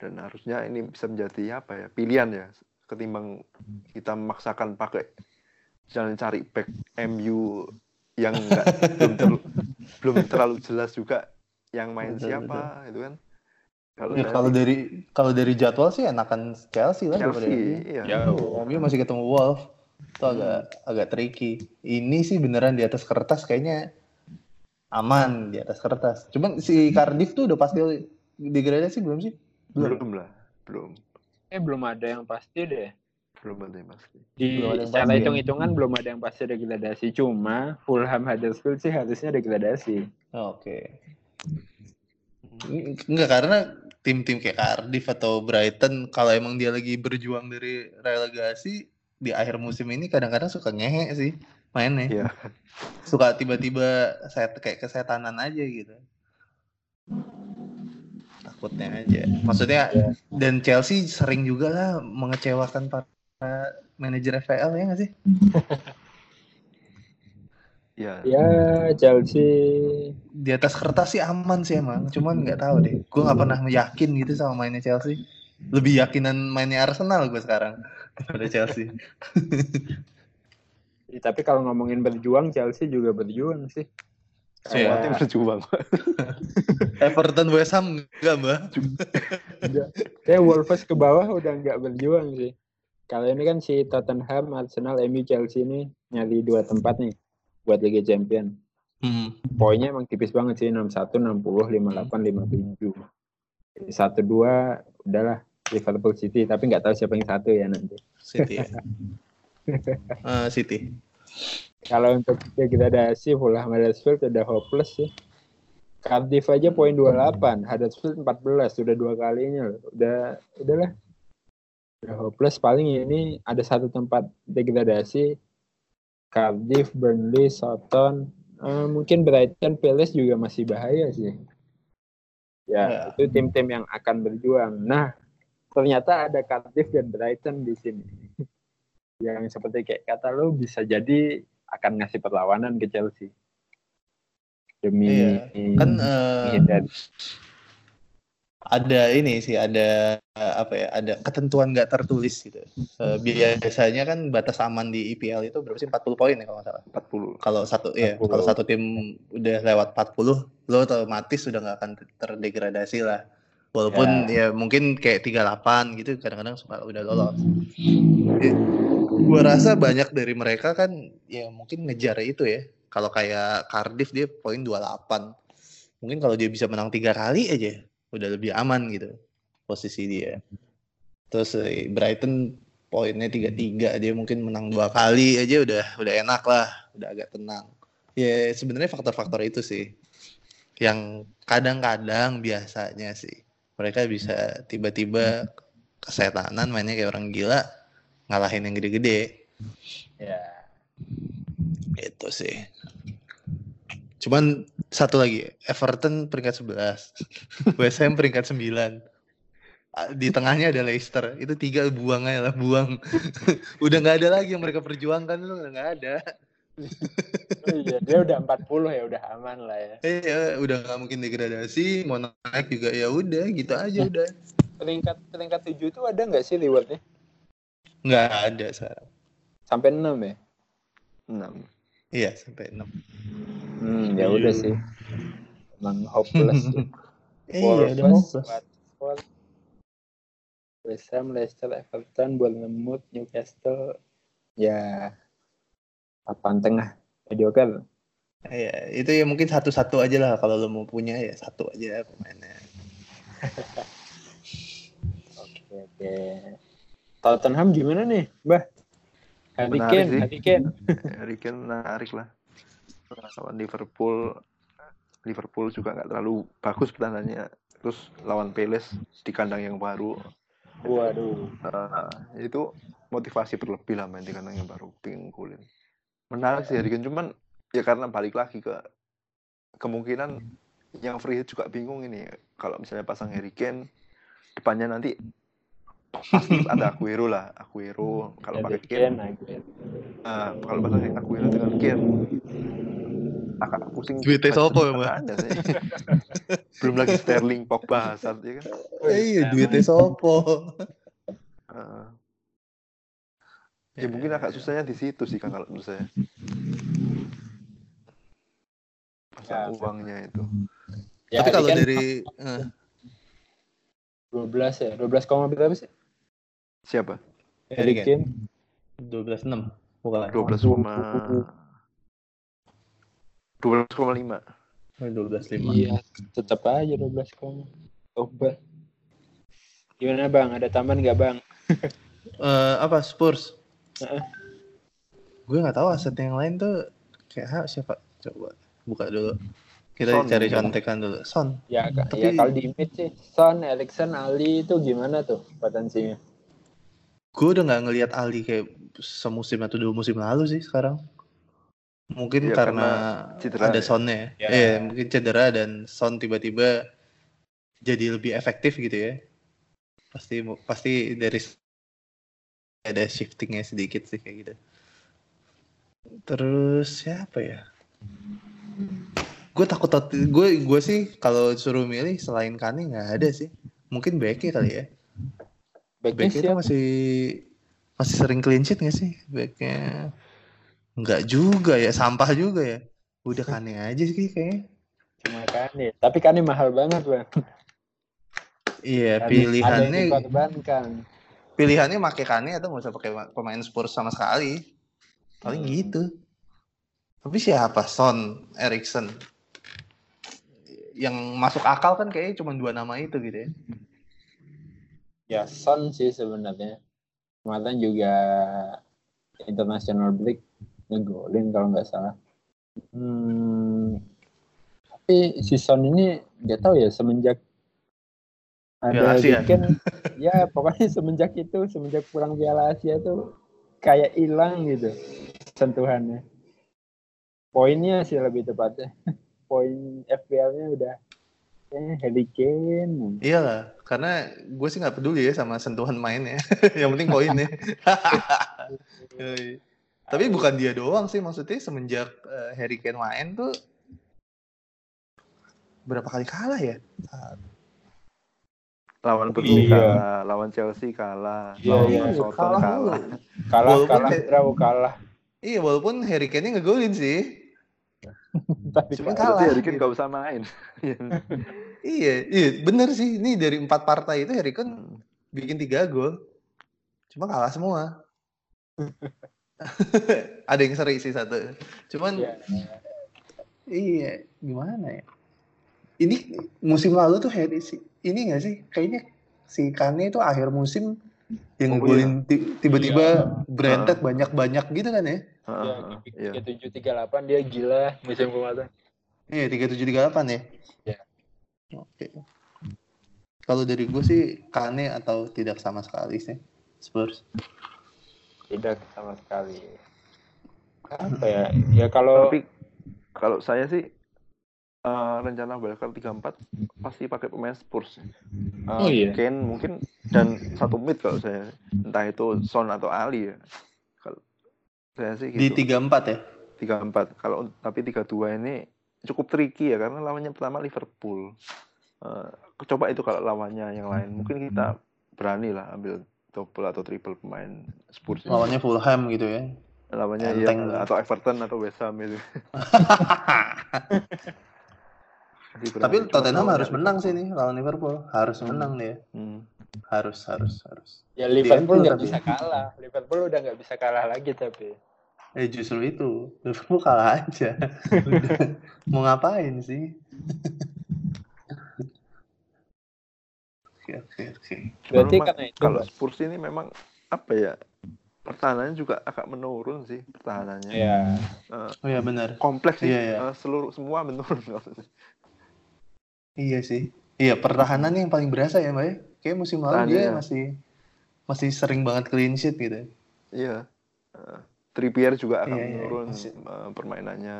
dan harusnya ini bisa menjadi apa ya pilihan ya ketimbang kita memaksakan pakai jalan cari back MU yang nggak belum terlalu, belum terlalu jelas juga yang main Betul, siapa itu kan kalau Ya, saya kalau dari kalau dari jadwal sih enakan Chelsea lah daripada Chelsea iya Jauh. MU masih ketemu Wolves. Itu agak agak tricky. Ini sih beneran di atas kertas kayaknya aman di atas kertas. Cuman si Cardiff tuh udah pasti degradasi belum sih? belum lah belum Eh belum ada yang pasti deh. belum ada yang pasti Di Belum ada yang secara pasti ya. hitung-hitungan belum ada yang pasti degradasi. Cuma Fulham Huddersfield sih harusnya degradasi. Oke. Enggak karena tim-tim kayak Cardiff atau Brighton kalau emang dia lagi berjuang dari relegasi di akhir musim ini kadang-kadang suka ngehe sih mainnya. Iya. Suka tiba-tiba set kayak kesetanan aja gitu. Takutnya aja. Maksudnya dan Chelsea sering juga lah mengecewakan para manajer FPL ya nggak sih? ya Ya Chelsea Di atas kertas sih aman sih emang, cuman nggak tahu deh. Gue nggak pernah yakin gitu sama mainnya Chelsea. Lebih yakinan mainnya Arsenal gue sekarang daripada Chelsea. tapi kalau ngomongin berjuang Chelsea juga berjuang sih. Iya. tim berjuang Everton West Ham enggak mbak? Kayak Wolves ke bawah udah nggak berjuang sih. Kalau ini kan si Tottenham, Arsenal, MU, Chelsea ini nyari dua tempat nih buat Liga Champion. Hmm. Poinnya emang tipis banget sih 61, 60, 58, 57. 1 2 udahlah Liverpool City tapi nggak tahu siapa yang satu ya nanti. City ya. uh, City. Kalau untuk degradasi Fulham Huddersfield udah hopeless sih. Cardiff aja poin 28, Huddersfield 14, sudah dua kalinya loh. Udah udahlah. Udah hopeless paling ini ada satu tempat degradasi Cardiff, Burnley, Southampton, uh, mungkin Brighton, Palace juga masih bahaya sih. Ya, ya. itu tim-tim yang akan berjuang. Nah, ternyata ada Cardiff dan Brighton di sini. yang seperti kayak kata lo bisa jadi akan ngasih perlawanan ke Chelsea. Demi iya. kan uh, ada ini sih ada apa ya ada ketentuan nggak tertulis gitu. Uh, biasanya kan batas aman di IPL itu berapa sih? 40 poin ya kalau nggak salah. 40 kalau satu 40. ya kalau satu tim udah lewat 40 lo otomatis sudah nggak akan terdegradasi lah walaupun ya, ya mungkin kayak 38 gitu kadang-kadang suka udah lolos ya, gua rasa banyak dari mereka kan ya mungkin ngejar itu ya kalau kayak Cardiff dia poin 28. Mungkin kalau dia bisa menang tiga kali aja udah lebih aman gitu posisi dia. Terus eh, Brighton poinnya tiga tiga dia mungkin menang dua kali aja udah udah enak lah, udah agak tenang. Ya sebenarnya faktor-faktor itu sih yang kadang-kadang biasanya sih mereka bisa tiba-tiba kesetanan mainnya kayak orang gila ngalahin yang gede-gede. Ya. Itu sih. Cuman satu lagi, Everton peringkat 11. West Ham peringkat 9. Di tengahnya ada Leicester. Itu tiga buang aja lah, buang. udah nggak ada lagi yang mereka perjuangkan itu nggak ada. Oh iya, dia udah 40 ya, udah aman lah ya. Iya, udah nggak mungkin degradasi, mau naik juga ya udah, gitu aja nah, udah. Peringkat peringkat 7 itu ada nggak sih Liverpool? Nggak ada sekarang. Sampai 6 ya? 6. Iya, sampai 6. Hmm, ya udah sih. Emang hopeless. iya, udah hopeless. Watford, West Ham, Leicester, Everton, Bournemouth, Newcastle, ya papan tengah mediocre. Iya, itu ya mungkin satu-satu aja lah kalau lo mau punya ya satu aja pemainnya. oke oke. Tottenham gimana nih, Mbah? Harry Kane, Harry Kane. Harry Kane menarik lah. Lawan Liverpool, Liverpool juga nggak terlalu bagus pertahanannya. Terus lawan Palace di kandang yang baru. Waduh. Uh, itu motivasi berlebih lah main di kandang yang baru. Pingin kulin. Menarik sih Harry Kane, cuman ya karena balik lagi ke kemungkinan yang free hit juga bingung ini. Kalau misalnya pasang Harry Kane, depannya nanti pasti ada Aguero lah. Aguero kalau pakai Ken uh, kalau pakai Aguero dengan Ken agak pusing duitnya sopo ya mbak belum lagi Sterling Pogba Hazard ya kan? Eh, iya. duitnya sopo uh, ya mungkin agak susahnya di situ sih kan kalau menurut saya pasang ya, uangnya itu ya, tapi kalau kan dari uh, 12 ya 12 koma berapa sih Siapa? Harry Kane. 12 6. Bukan. 12 koma 12,5. 12,5. Iya, tetap aja 12 koma. Coba. Gimana bang? Ada tambahan nggak bang? uh, apa Spurs? Uh -uh. Gue nggak tahu aset yang lain tuh kayak siapa? Coba buka dulu. Kita Son, cari contekan dulu. Son. Ya, Tapi... ya kalau di mid sih Son, Erikson, Ali itu gimana tuh potensinya? gue udah nggak ngelihat Ali kayak semusim atau dua musim lalu sih sekarang mungkin ya, karena, karena ada ya. sonnya ya. ya mungkin cedera dan son tiba-tiba jadi lebih efektif gitu ya pasti pasti dari ada shiftingnya sedikit sih kayak gitu terus siapa ya gue takut gue gue sih kalau suruh milih selain Kane nggak ada sih mungkin Becky kali ya back itu masih masih sering clean sheet gak sih backnya? Enggak juga ya, sampah juga ya. Udah kane aja sih kayaknya. Cuma kane, tapi kane mahal banget bang. Iya, pilihannya. Pilihannya make kane atau nggak usah pakai pemain Spurs sama sekali. Paling hmm. gitu. Tapi siapa? Son, Erikson. Yang masuk akal kan kayaknya cuma dua nama itu gitu ya. Ya Son sih sebenarnya. Kemarin juga international break ngegolin kalau nggak salah. Hmm, tapi si Son ini nggak tahu ya semenjak ada Asia. weekend, ya pokoknya semenjak itu semenjak pulang Piala Asia tuh kayak hilang gitu sentuhannya. Poinnya sih lebih tepatnya. Poin FPL-nya udah kayaknya Harry Kane. Iyalah, karena gue sih nggak peduli ya sama sentuhan mainnya. Yang penting poinnya. Tapi bukan dia doang sih, maksudnya semenjak eh, Harry Kane main tuh berapa kali kalah ya? Lawan Burnley Iya. kalah, lawan Chelsea kalah, Iya, lawan iya. Southampton Kalah kalah. Kalah, Walaupun kalah, kalah. Iya, walaupun Harry Kane-nya ngegolin sih. Tapi Cuma kalah. Harry Kane nggak usah main. Iya, iya, bener sih. Ini dari empat partai itu Harry Kane bikin tiga gol. Cuma kalah semua. Ada yang seri sih satu. Cuman Iya. Iya, gimana ya? Ini musim lalu tuh Harry sih, ini nggak sih? Kayaknya si Kane itu akhir musim yang Oh, ngegolin ti- tiba-tiba Iya. Brentford banyak-banyak gitu kan ya? Heeh, di Iya. tiga tujuh tiga delapan dia gila musim kemarin. Iya, tiga tujuh tiga delapan ya. Iya. Oke. Kalau dari gue sih Kane atau tidak sama sekali sih Spurs. Tidak sama sekali. Apa ya? Ya kalau Tapi kalau saya sih eh, rencana Wildcard 34 pasti pakai pemain Spurs. Eh, Oh, iya. Kane mungkin dan satu mid kalau saya entah itu Son atau Ali ya. Kalau saya sih Di gitu. tiga empat ya? 34. Kalau tapi 32 ini cukup tricky ya karena lawannya pertama Liverpool. Eh, coba itu kalau lawannya yang lain mungkin kita berani lah ambil double atau triple pemain Spurs. Lawannya Fulham gitu ya? Lawannya ya Enteng. atau Everton atau West Ham itu. Tapi Cuma Tottenham harus menang sih nih lawan Liverpool. Harus Hmm. menang dia. Hmm. Harus, harus, harus. ya Liverpool nggak bisa kalah. Liverpool udah nggak bisa kalah lagi tapi. Eh justru itu, Liverpool kalah aja. Mau ngapain sih? Oke, oke, oke. Berarti memang karena itu kalau. Spurs ini memang apa ya? Pertahanannya juga agak menurun sih pertahanannya. ya Eh, Oh iya benar. kompleks sih. Iya, iya. Eh, seluruh semua menurun. Iya sih. Iya, pertahanannya yang paling berasa ya, Mbak. ya? Kayak musim lalu dia Pertahanannya. masih masih sering banget clean sheet gitu. Iya. Eh, Trippier juga akan Iya, iya, menurun eh, permainannya.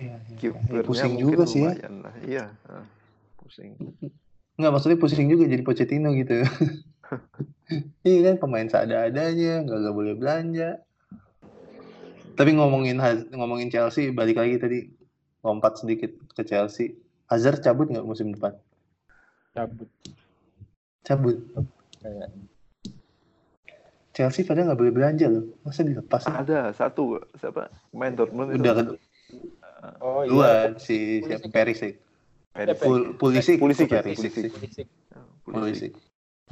Iya, iya. Kipernya pusing juga sih ya. lah. Iya. eh, pusing. Enggak, maksudnya pusing juga jadi Pochettino gitu. iya kan pemain seada-adanya, nggak nggak boleh belanja. Tapi ngomongin ngomongin Chelsea, balik lagi tadi lompat sedikit ke Chelsea. Hazard cabut nggak musim depan? cabut Cabut. kayak Chelsea padahal nggak boleh belanja loh. Masa dilepas sih? Ada satu siapa main Dortmund itu. Udah kedua oh iya si siapa Pulisic. Perisic. Perisic. Pul Pulisic. Pulisic ya. Pulisic.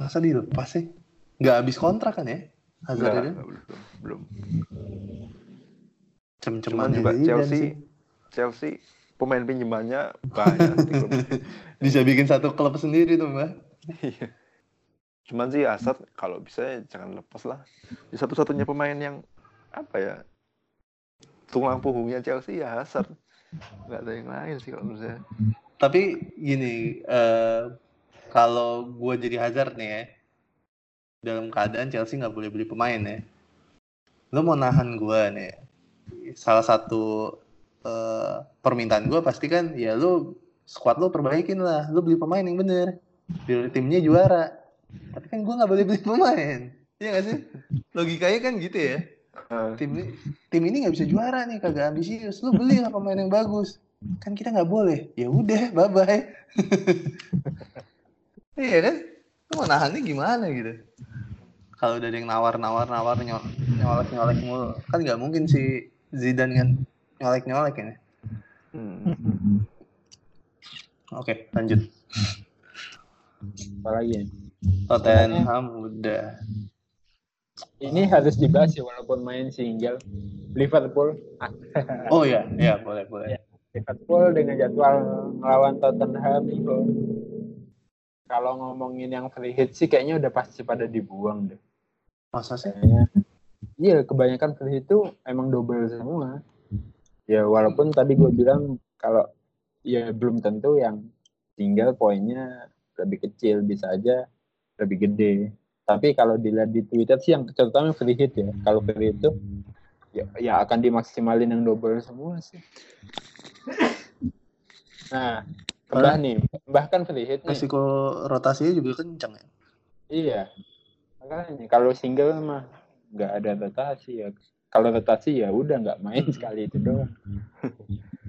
Masa dilepas sih? Nggak habis kontrak kan ya? Hazard enggak, belum, belum. Cem-ceman Cuman juga Chelsea sih. Chelsea pemain pinjamannya banyak. Bisa bikin satu klub sendiri tuh, Mbak. Iya. Cuman sih Hazard kalau bisa ya jangan lepas lah. Di satu-satunya pemain yang apa ya tulang punggungnya Chelsea ya Hazard. Nggak ada yang lain sih kalau menurut saya. Tapi gini, eh, kalau gue jadi Hazard nih ya, dalam keadaan Chelsea nggak boleh beli pemain ya, lo mau nahan gue nih, salah satu eh, permintaan gue pasti kan, ya lo squad lo perbaikin lah, lo beli pemain yang bener, biar timnya juara. Tapi kan gue nggak boleh beli pemain, iya nggak sih? Logikanya kan gitu ya. Tim ini tim ini nggak bisa juara nih kagak ambisius. Lu beli lah pemain yang bagus. Kan kita nggak boleh. Ya udah bye bye iya kan? Lu mau nahannya gimana gitu? Kalau udah ada yang nawar nawar nawar nyolek nyolek mulu. Kan nggak mungkin si Zidane kan nyolek nyolek ya hmm. oke lanjut apalagi ya? Tottenham udah ini harus dibahas ya walaupun main single Liverpool oh ya ya boleh boleh Liverpool dengan jadwal melawan Tottenham itu kalau ngomongin yang free hit sih kayaknya udah pasti pada dibuang deh. Masa sih? Kayaknya. Iya, kebanyakan free hit itu emang double semua. Ya walaupun tadi gue bilang kalau ya belum tentu yang tinggal poinnya lebih kecil bisa aja lebih gede. Tapi kalau dilihat di Twitter sih yang terutama free hit ya. Kalau free hit itu ya, ya akan dimaksimalin yang double semua sih. Nah, Mbah nih, Mbah kan free hit nih. Resiko rotasinya juga kencang ya. Iya. Makanya kalau single mah nggak ada rotasi ya. Kalau rotasi ya udah nggak main sekali itu doang.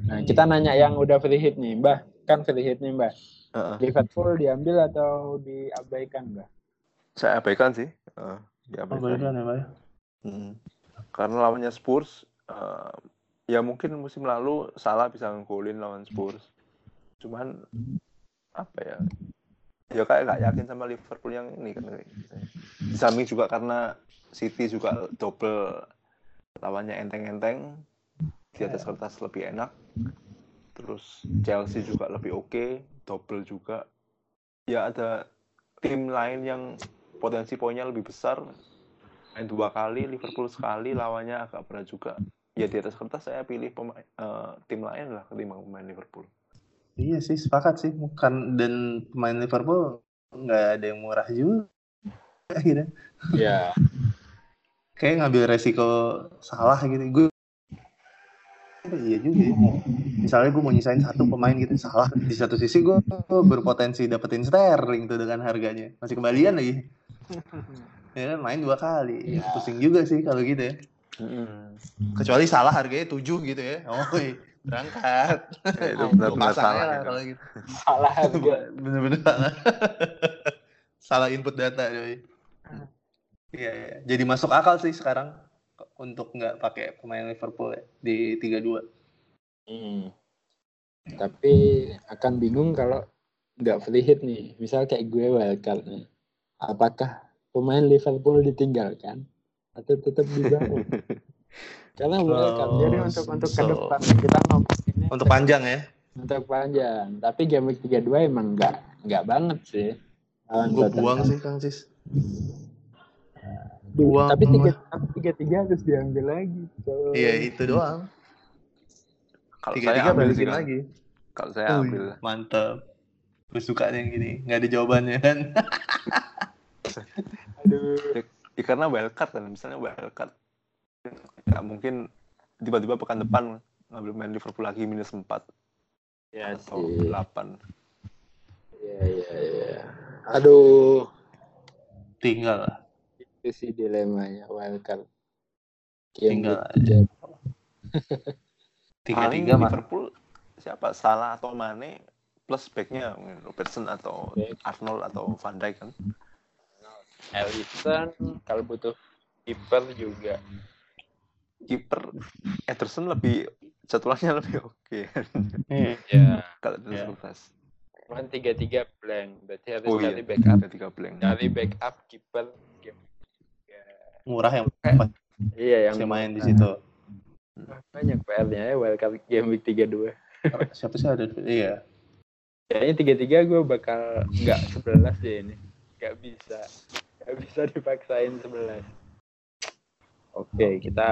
Nah, kita nanya yang udah free hit nih, Mbah. Kan free hit nih, Mbah. Heeh. Liverpool diambil atau diabaikan, Mbah? Saya abaikan sih. Uh, diabaikan. Abaikan ya, Mbak. Mm. Karena lawannya Spurs, eh, ya mungkin musim lalu salah bisa ngegolin lawan Spurs. Cuman apa ya? Ya kayak nggak yakin sama Liverpool yang ini kan. Di samping juga karena City juga double lawannya enteng-enteng di atas kertas lebih enak. Terus Chelsea juga lebih oke, double juga. Ya ada tim lain yang potensi poinnya lebih besar main dua kali Liverpool sekali lawannya agak berat juga ya di atas kertas saya pilih pemain eh, tim lain lah ketimbang pemain Liverpool Iya sih, sepakat sih. Bukan dan pemain Liverpool nggak ada yang murah juga. Gitu. Iya. Kayak ngambil resiko salah gitu. Gue iya juga ya. Misalnya gue mau nyisain satu pemain gitu salah. Di satu sisi gue berpotensi dapetin Sterling tuh dengan harganya. Masih kembalian lagi. Ya kan main dua kali. Iya. Pusing juga sih kalau gitu ya. Kecuali salah harganya 7 gitu ya. Oh, iya. berangkat. Ya, itu benar-benar salah lah itu. kalau gitu. Salah harga. Bener-bener salah. salah input data doi. Iya, iya. Jadi masuk akal sih sekarang untuk nggak pakai pemain Liverpool ya, di 32. Hmm. Tapi akan bingung kalau nggak free hit nih. Misal kayak gue wildcard nih. Apakah pemain Liverpool ditinggalkan atau tetap dibawa? Karena wildcard. Jadi untuk untuk ke so- depan kita ngomonginnya Untuk panjang ya. untuk panjang. Tapi game week 32 emang nggak nggak banget sih. Gue buang sih Kang Cis. Tapi tiga tapi tiga tiga harus diambil lagi. So, Iya, itu doang. kalau saya Tiga-tiga ambil sih balikin lagi. kalau saya Wih, ambil mantap. Gue suka yang gini. Nggak ada jawabannya kan. Aduh. ya, karena wildcard kan misalnya wildcard nggak mungkin tiba-tiba pekan depan ngambil main Liverpool lagi minus 4 Ya atau sih. 8 Iya iya iya. Aduh, Tinggal lah. Itu sih dilemanya wildcard. Tinggal week tiga. mah. Liverpool siapa Salah atau Mane plus backnya Robertson atau Back. Arnold atau Van Dijk kan Ellison kalau butuh keeper juga. kiper Ederson lebih jadwalnya lebih oke Iya. Ya. kalau di Ya. kertas Cuman tiga tiga blank. Berarti harus oh iya cari backup. ada tiga blank Cari backup keeper. Murah yang Iya yang main di situ. banyak PR-nya ya wildcard game week 32. Siapa sih ada? Iya. Kayaknya tiga tiga gue bakal nggak sebelas deh ini. Nggak bisa. Nggak bisa dipaksain sebelas. Oke, kita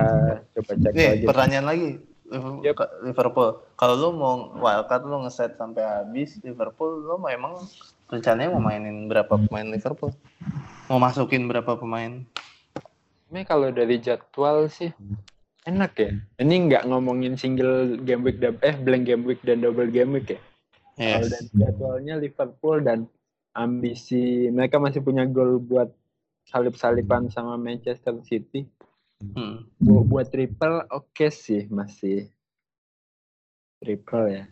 coba cek Nih, lagi. pertanyaan lagi. Liverpool- Yep. Liverpool. Kalau lu mau wildcard lu ngeset sampai habis Liverpool, lu mau emang rencananya mau mainin berapa pemain Liverpool? Mau masukin berapa pemain? Ini kalau dari jadwal sih enak ya. Ini nggak ngomongin single game week eh blank game week dan double game week ya. Kalau Yes. dari jadwalnya Liverpool dan ambisi mereka masih punya gol buat salip-salipan sama Manchester City. Hmm. Bu- buat triple oke sih masih triple ya.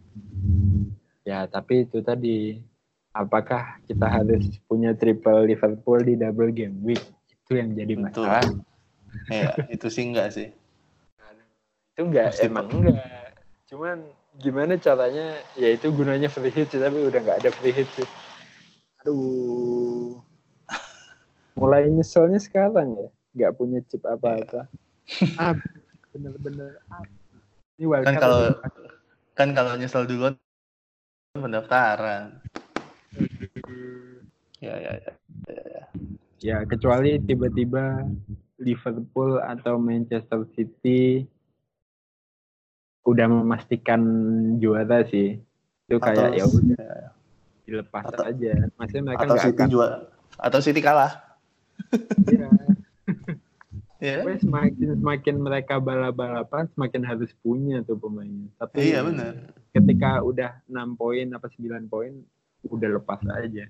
Ya tapi itu tadi apakah kita harus punya triple Liverpool di double game week itu yang jadi Betul. masalah. Iya, itu sih enggak sih. itu enggak Pasti, emang enggak cuman gimana caranya ya itu gunanya free hit sih, tapi udah nggak ada free hit sih aduh mulai nyeselnya sekarang ya nggak punya chip apa-apa ah bener-bener ah. ini Kan kalau kan kalau nyesel duluan pendaftaran. Ya, ya, ya. ya, ya. Ya kecuali tiba-tiba Liverpool atau Manchester City udah memastikan juara sih. Itu kayak ya udah dilepas Atau- aja. Maksudnya mereka Atau City akan juara. Atau City kalah. Iya. Ya. Pokoknya semakin semakin mereka balap-balapan semakin harus punya tuh pemainnya. Tapi Iya benar. ketika udah 6 poin apa 9 poin udah lepas aja.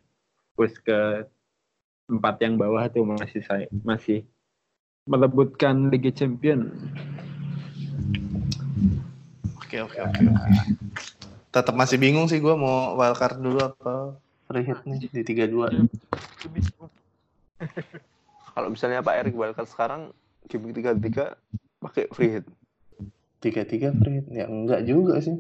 Terus ke empat yang bawah tuh masih saya masih merebutkan Liga Champion. Oke oke oke oke. Tetap masih bingung sih gue mau wildcard dulu apa free hit nih di 32. Kalau misalnya Pak Erik wildcard sekarang game tiga tiga pakai free hit. 33 free hit. Ya enggak juga sih.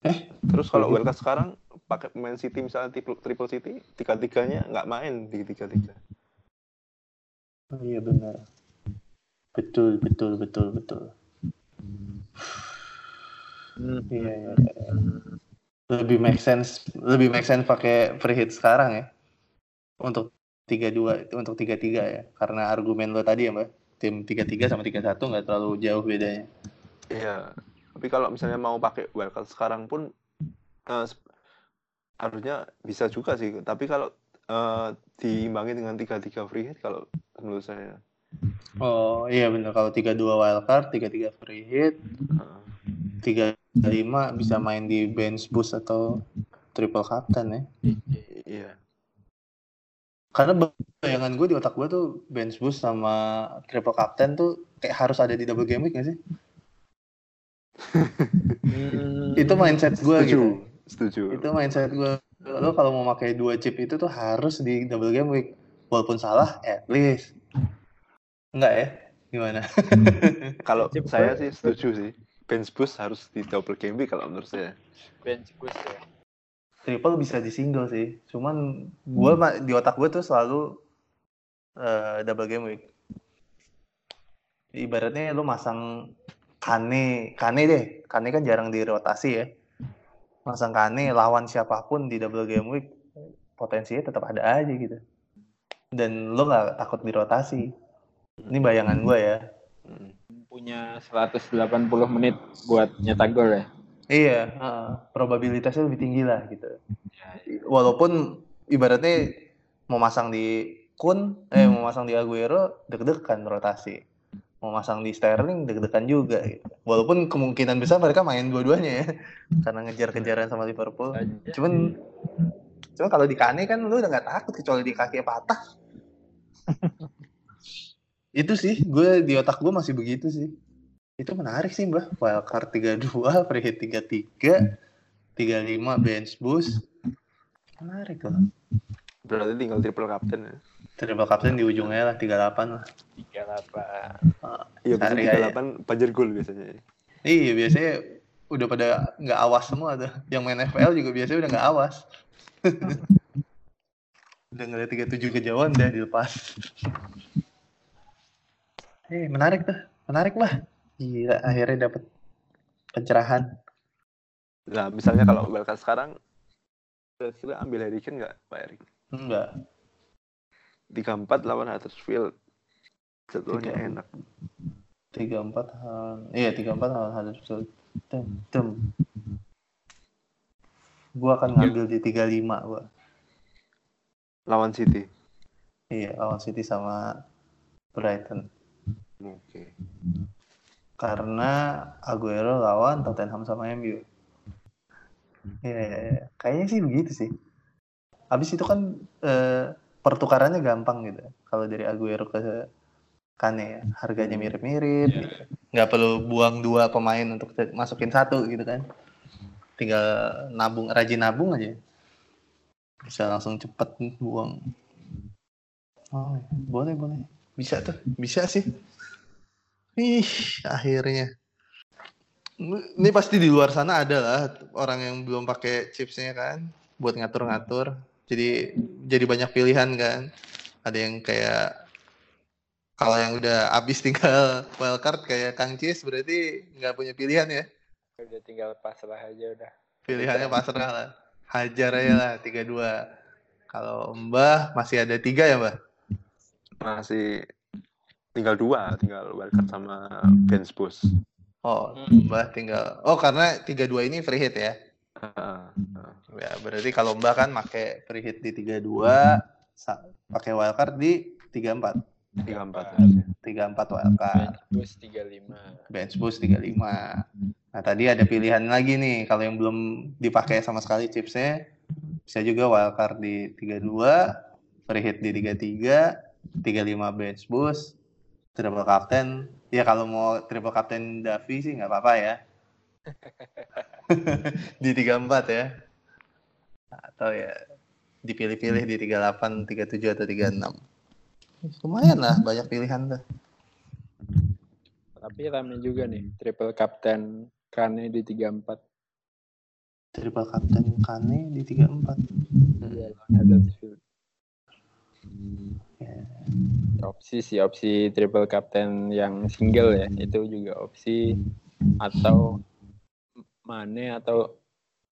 Terus kalau wildcard sekarang pakai pemain City misalnya triple, triple City tiga tiganya nggak main di tiga tiga. Oh, iya benar. Betul betul betul betul. Hmm. Iya iya. iya. Lebih make sense lebih make sense pakai free hit sekarang ya. Untuk 32 untuk 33 ya. Karena argumen lo tadi ya, Mbak. Tim 33 sama 31 nggak terlalu jauh bedanya. Iya. Tapi kalau misalnya mau pakai wildcard sekarang pun sep- harusnya bisa juga sih. Tapi kalau eh, diimbangi dengan tiga tiga free hit kalau menurut saya. Oh iya benar kalau 32 wildcard, 33 free hit, eh, 35 bisa main di bench boost atau triple captain ya. iya. Karena bayangan gue di otak gue tuh bench boost sama triple captain tuh kayak harus ada di double game week gak sih? Hmm. Itu mindset gue gitu. Setuju. Itu mindset gue. Lo kalau mau pakai dua chip itu tuh harus di double game week. Walaupun salah, at least. Enggak ya? Gimana? Kalau Cepat. saya sih setuju sih. Bench boost harus di double game week kalau menurut saya. bench boost ya. triple bisa di single sih. Cuman gue di otak gue tuh selalu eh, double game week. Ibaratnya lu masang Kane, Kane deh. Kane kan jarang dirotasi ya. Masang Kane lawan siapa pun di double game week potensinya tetap ada aja gitu. Dan lu nggak takut dirotasi. Ini bayangan gue ya. Punya 180 menit buat nyetak gol ya. Iya, heeh. probabilitasnya lebih tinggi lah gitu. Walaupun ibaratnya mau masang di Kun, eh mau masang di Aguero deg-degan rotasi. Mau masang di Sterling deg-degan juga gitu. Walaupun kemungkinan besar mereka main dua-duanya ya. Karena ngejar-kejaran sama Liverpool. Cuman cuman kalau di Kane kan lu udah nggak takut kecuali di kaki patah. itu sih, gue di otak gue masih begitu sih. Itu menarik sih mbak. Wildcard 32, free hit 33, 35 bench boost. Menarik loh. Berarti tinggal triple captain ya. Triple captain di ujungnya lah 38 lah. 38. Iya, Cari biasanya aja. 38 banjir gol biasanya. Iya biasanya udah pada nggak awas semua tuh. Yang main FPL juga biasanya udah nggak awas. udah ngeliat 37 kejauhan udah dilepas. Eh menarik tuh, menarik lah. Gila akhirnya dapet pencerahan. Nah, misalnya kalau wildcard sekarang kira-kira ambil Harry Kane nggak, Pak Erik? Enggak. 34 lawan Huddersfield. Jadwalnya Tiga. enak. 34 lawan iya 34 lawan Huddersfield. Tem, tem. Gua akan ngambil di 35 gua. Lawan City. Iya, lawan City sama Brighton. Oke. Karena Aguero lawan Tottenham sama MU. Iya, iya, iya. kayaknya sih begitu sih. Habis itu kan eh, pertukarannya gampang gitu. Kalau dari Aguero ke Kane ya, harganya mirip-mirip. Iya. gitu. Nggak perlu buang dua pemain untuk masukin satu gitu kan. Tinggal nabung, rajin nabung aja. Bisa langsung cepet buang. Oh, boleh boleh. Bisa tuh, bisa sih. Ih, akhirnya. Ini pasti di luar sana ada lah orang yang belum pakai chipsnya kan, buat ngatur-ngatur. Jadi jadi banyak pilihan kan. Ada yang kayak kalau yang udah habis tinggal wildcard kayak Kang Cis berarti nggak punya pilihan ya. Udah tinggal pasrah aja udah. Pilihannya pasrah lah. Hajar aja lah 32. Kalau Mbah masih ada tiga ya Mbah? Masih tinggal dua, tinggal wildcard sama bench boost. Oh, Hmm. Mbah tinggal. Oh, karena tiga dua ini free hit ya? Uh, uh. Ya, berarti kalau Mbah kan pakai free hit di tiga dua, sa- pakai wildcard di tiga empat. tiga empat. Tiga empat wildcard. Bus 35. Bench boost 35. Nah, tadi ada pilihan lagi nih. Kalau yang belum dipakai sama sekali chipsnya, bisa juga wildcard di 32, free hit di 33, 35 bench boost, triple captain. Ya kalau mau triple captain Davi sih nggak apa-apa ya. di 34 ya. Atau ya dipilih-pilih di 38, 37, atau 36. Lumayan lah, banyak pilihan tuh. Tapi rame juga nih, triple captain Kane di 34. Triple captain Kane di 34. Iya, Huddersfield. Ya. Opsi sih, opsi triple captain yang single ya, itu juga opsi atau Mane atau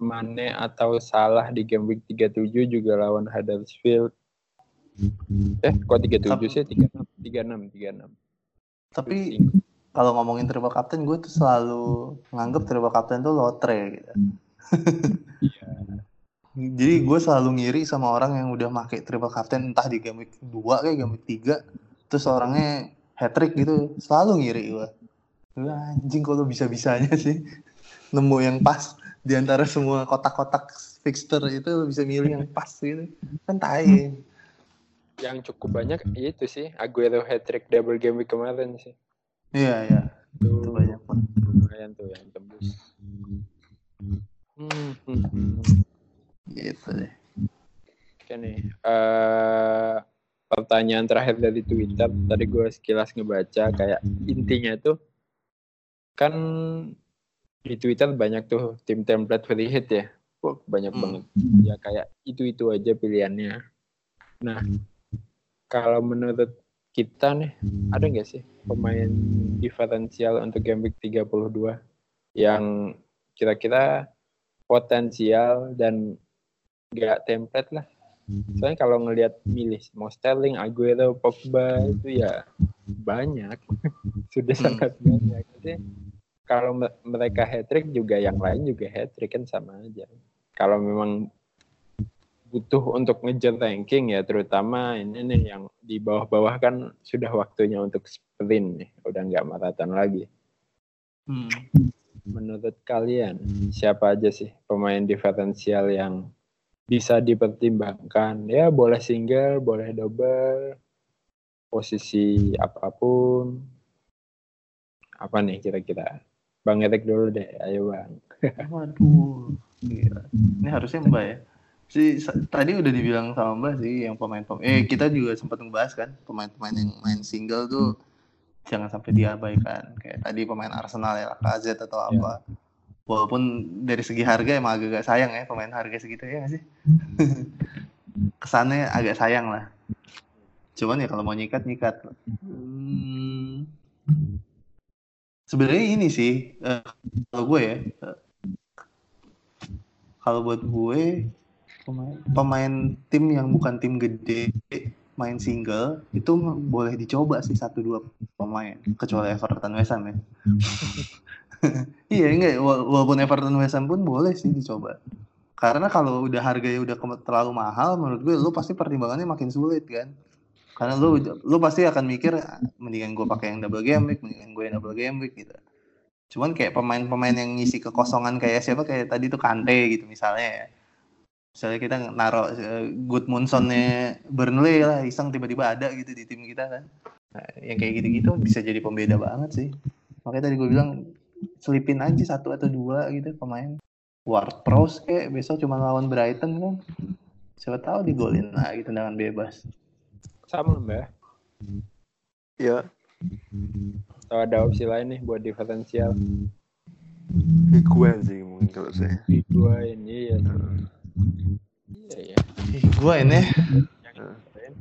Mane atau Salah di game week 37 juga lawan Huddersfield. Eh, kok 37 sih? 36, 36, 36. Tapi kalau ngomongin triple captain gue tuh selalu nganggep triple captain tuh lotre gitu. Iya. Jadi gue selalu ngiri sama orang yang udah make triple captain entah di game week 2 kayak game week 3 terus orangnya hat trick gitu. Selalu ngiri gue. Gue anjing kalau bisa-bisanya sih nemu yang pas di antara semua kotak-kotak fixture itu bisa milih yang pas gitu. Kan tai. Yang cukup banyak itu sih, Aguero hat-trick double game week kemarin sih. Iya, iya. Itu Itu banyak banget. lumayan tuh yang tembus. Hmm, hmm, hmm. Gitu deh. Oke nih, eh, pertanyaan terakhir dari Twitter. Tadi gue sekilas ngebaca kayak intinya tuh kan di Twitter banyak tuh tim template free hit ya. Banyak Hmm. banget. Ya kayak itu-itu aja pilihannya. Nah, kalau menurut kita nih, ada nggak sih pemain diferensial untuk game week 32 yang kira-kira potensial dan nggak template lah. Soalnya kalau ngelihat milih mau Sterling, Aguero, Pogba itu ya banyak, sudah Hmm. sangat banyak. Jadi kalau me- mereka hat trick juga yang lain juga hat trick kan sama aja. Kalau memang butuh untuk ngejar ranking ya terutama ini nih yang di bawah-bawah kan sudah waktunya untuk sprint nih, udah nggak maraton lagi. Hmm. Menurut kalian siapa aja sih pemain diferensial yang bisa dipertimbangkan? Ya boleh single, boleh double, posisi apa pun. Apa nih kira-kira? Bang Erik dulu deh, ayo bang. Waduh, gila. Ini harusnya Mbak ya. Si tadi udah dibilang sama Mbak sih yang pemain-pemain. Eh kita juga sempat ngebahas kan pemain-pemain yang main single tuh jangan sampai diabaikan. Kayak tadi pemain Arsenal ya, Lacazette atau apa. Walaupun dari segi harga emang agak-agak sayang ya pemain harga segitu ya nggak sih? Kesannya agak sayang lah. Cuman ya kalau mau nyikat nyikat. Hmm. Sebenarnya ini sih eh, kalau gue ya eh, kalau buat gue pemain, pemain tim yang bukan tim gede main single itu boleh dicoba sih satu dua pemain kecuali Everton West Ham ya. iya enggak wala- walaupun Everton West Ham pun boleh sih dicoba. Karena kalau udah harganya udah terlalu mahal menurut gue lu pasti pertimbangannya makin sulit kan. Karena lu lu pasti akan mikir "Ah, mendingan gue pakai yang double game week, mendingan gue yang double game week gitu. Cuman kayak pemain-pemain yang ngisi kekosongan kayak siapa kayak tadi tuh Kante gitu misalnya ya. Misalnya kita naruh uh, Goodmundson-nya Burnley lah, iseng tiba-tiba ada gitu di tim kita kan. Nah, yang kayak gitu-gitu bisa jadi pembeda banget sih. Makanya tadi gue bilang selipin aja satu atau dua gitu pemain. Ward Prowse kayak besok cuma lawan Brighton kan. Siapa tahu digolin lagi tendangan bebas. Sama mbak. Ya, Atau ada opsi lain nih buat diferensial? Higuain sih mungkin kalau saya. Di dua ini ya. Iya ya. Ih, gue ini Yang keren.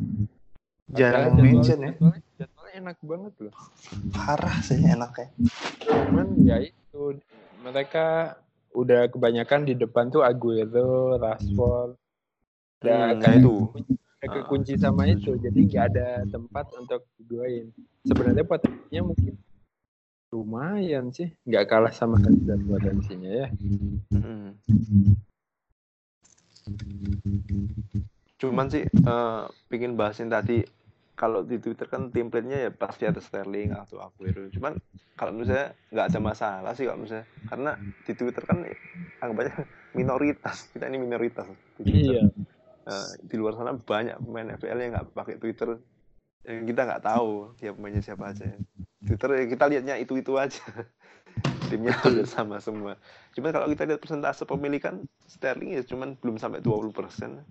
jarang mention ya. jadwalnya, jadwalnya enak banget loh. Parah sih enaknya. Cuman ya itu mereka udah kebanyakan di depan tuh Aguero, Rashford, Hmm, nah itu. Ada kekunci sama itu, jadi nggak ada tempat untuk diduain. Sebenarnya potensinya mungkin lumayan sih, nggak kalah sama kandidat potensinya ya. Mm. Cuman sih eh pingin bahasin tadi kalau di Twitter kan template-nya ya pasti ada Sterling atau Aguero. Cuman kalau misalnya nggak ada masalah sih kalau misalnya karena di Twitter kan anggapannya minoritas kita ini minoritas. Iya. Eh, di luar sana banyak pemain FPL yang nggak pakai Twitter yang kita nggak tahu dia pemainnya siapa aja. Twitter ya kita lihatnya itu itu aja. Timnya hampir sama semua. Cuman kalau kita lihat persentase pemilikan Sterling ya cuman belum sampai 20 persen.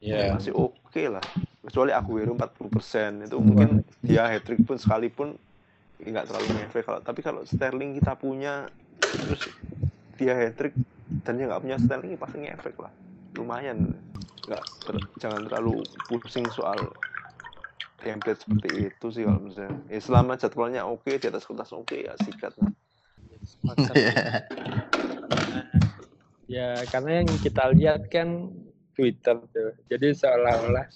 Iya. Masih oke lah. Kecuali Aguero 40 persen itu mungkin dia hat trick pun sekalipun nggak terlalu ngefek kalau tapi kalau Sterling kita punya terus dia hat trick dan dia nggak punya Sterling ya pasti ngefek lah lumayan nggak ter- jangan terlalu pusing soal template seperti itu sih kalau misalnya. Ya selama jadwalnya oke di atas kertas oke ya sikat. Sepakat. ya karena yang kita lihat kan Twitter tuh. Jadi seolah-olah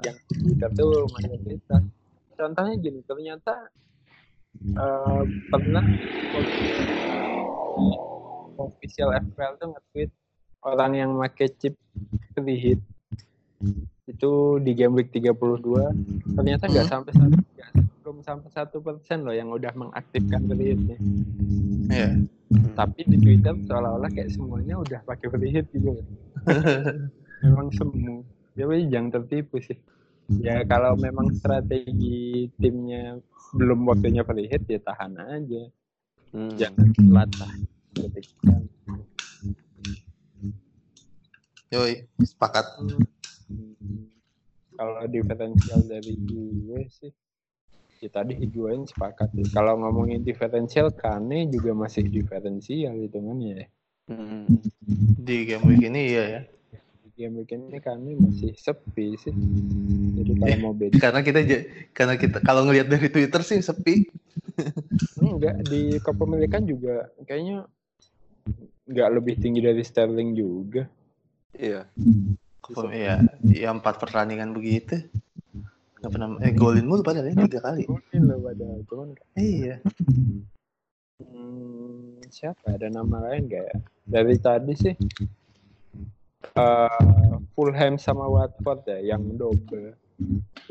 yang Twitter tuh mayoritas contohnya gini ternyata eh, pernah official FPL tuh nge-tweet orang yang make chip free hit itu di game week 32 ternyata nggak sampai satu nggak belum sampai satu persen loh yang udah mengaktifkan free hitnya Iya. tapi di Twitter seolah-olah kayak semuanya udah pakai free hit gitu. Memang semua. Ya weh, jangan tertipu sih. Ya kalau memang strategi timnya belum waktunya free hit ya tahan aja. Hmm. jangan latah. Seperti kita. Yoi, sepakat. Kalau diferensial dari gue sih ya tadi gue sepakat sih. kalau ngomongin diferensial Kane juga masih diferensial itu kan ya Hmm. Di game week ini iya ya. di game weekend ini Kane masih sepi sih jadi kalau Eh. mau beda Karena kita karena kita kalau ngelihat dari Twitter sih sepi. enggak di kepemilikan juga kayaknya nggak lebih tinggi dari Sterling juga iya Kepem- Iya, ya empat pertandingan begitu. Nggak pernah eh golin mulu padahal ya tiga kali. mungkin loh padahal cuman Iya. Hmm, siapa ada nama lain gak ya? Dari tadi sih eh Fulham sama Watford ya yang double,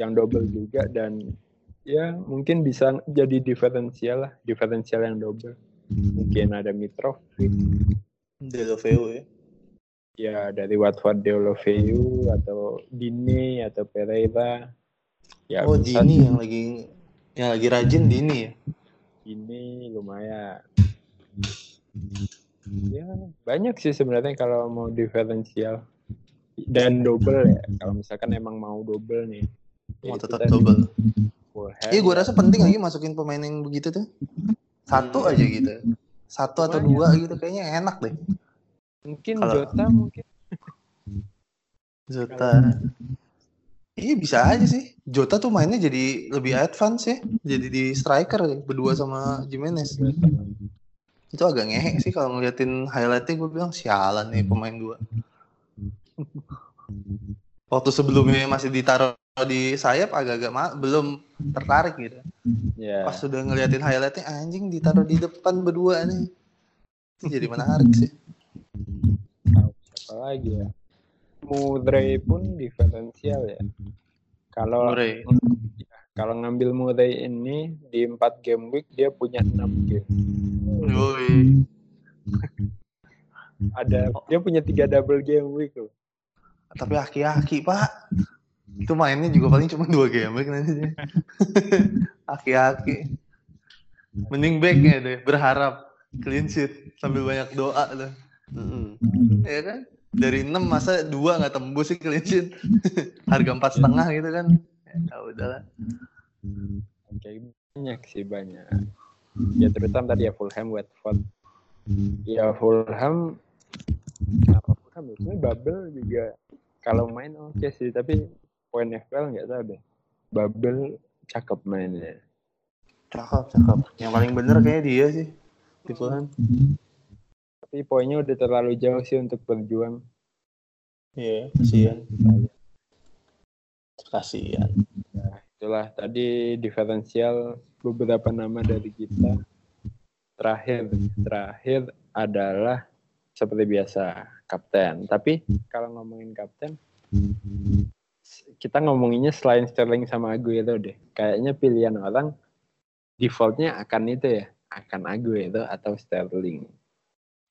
yang double juga dan ya mungkin bisa jadi diferensial lah, diferensial yang double. Mungkin ada Mitrovic, Deloveo ya. Ya dari Watford Deulofeu atau Dini atau Pereira. Ya oh bisa Dini yang lagi yang lagi rajin Dini ya. ini lumayan. Ya, banyak sih sebenarnya kalau mau diferensial dan double ya. Kalau misalkan emang mau double nih. Mau tetap tadi double. Iya, gue rasa penting lagi masukin pemain yang begitu tuh. Satu aja gitu. Satu atau dua gitu kayaknya enak deh. Mungkin kalau- Jota mungkin Jota. Iya bisa aja sih. Jota tuh mainnya jadi lebih advance ya. Jadi di striker ya, berdua sama Jimenez. Itu agak ngehe sih kalau ngeliatin highlightnya gue bilang sialan nih pemain dua. Waktu sebelumnya masih ditaruh di sayap agak-agak ma- belum tertarik gitu. ya. Pas sudah ngeliatin highlightnya anjing ditaruh di depan berdua nih. Itu jadi menarik sih. Siapa lagi ya? Murray pun diferensial ya. Kalau Murray. kalau ngambil Murray ini di 4 game week dia punya 6 game. Yoi. Ada dia punya tiga double game week loh. Tapi aki-aki pak. Itu mainnya juga paling cuma dua game week nanti dia. Aki-aki. Mending backnya deh, berharap clean sheet sambil banyak doa tuh. Mm-mm. Ya kan? Dari 6 masa dua nggak tembus sih clean sheet. Harga empat setengah gitu kan. Ya udahlah. Oke, banyak sih banyak. Ya terutama tadi ya Fulham, Watford. Ya Fulham, apa Fulham ya? Sebenarnya Bubble juga kalau main oke sih, tapi poin FPL nggak tahu deh. Bubble cakep mainnya. Cakep, cakep. Yang paling bener kayaknya dia sih. Di Fulham. Tapi poinnya udah terlalu jauh sih untuk berjuang. Iya, kasihan. Kasihan. Nah, itulah tadi diferensial beberapa nama dari kita. Terakhir, terakhir adalah seperti biasa kapten. Tapi kalau ngomongin kapten, kita ngomonginnya selain Sterling sama Aguero deh. Kayaknya pilihan orang defaultnya akan itu ya, akan Aguero atau Sterling.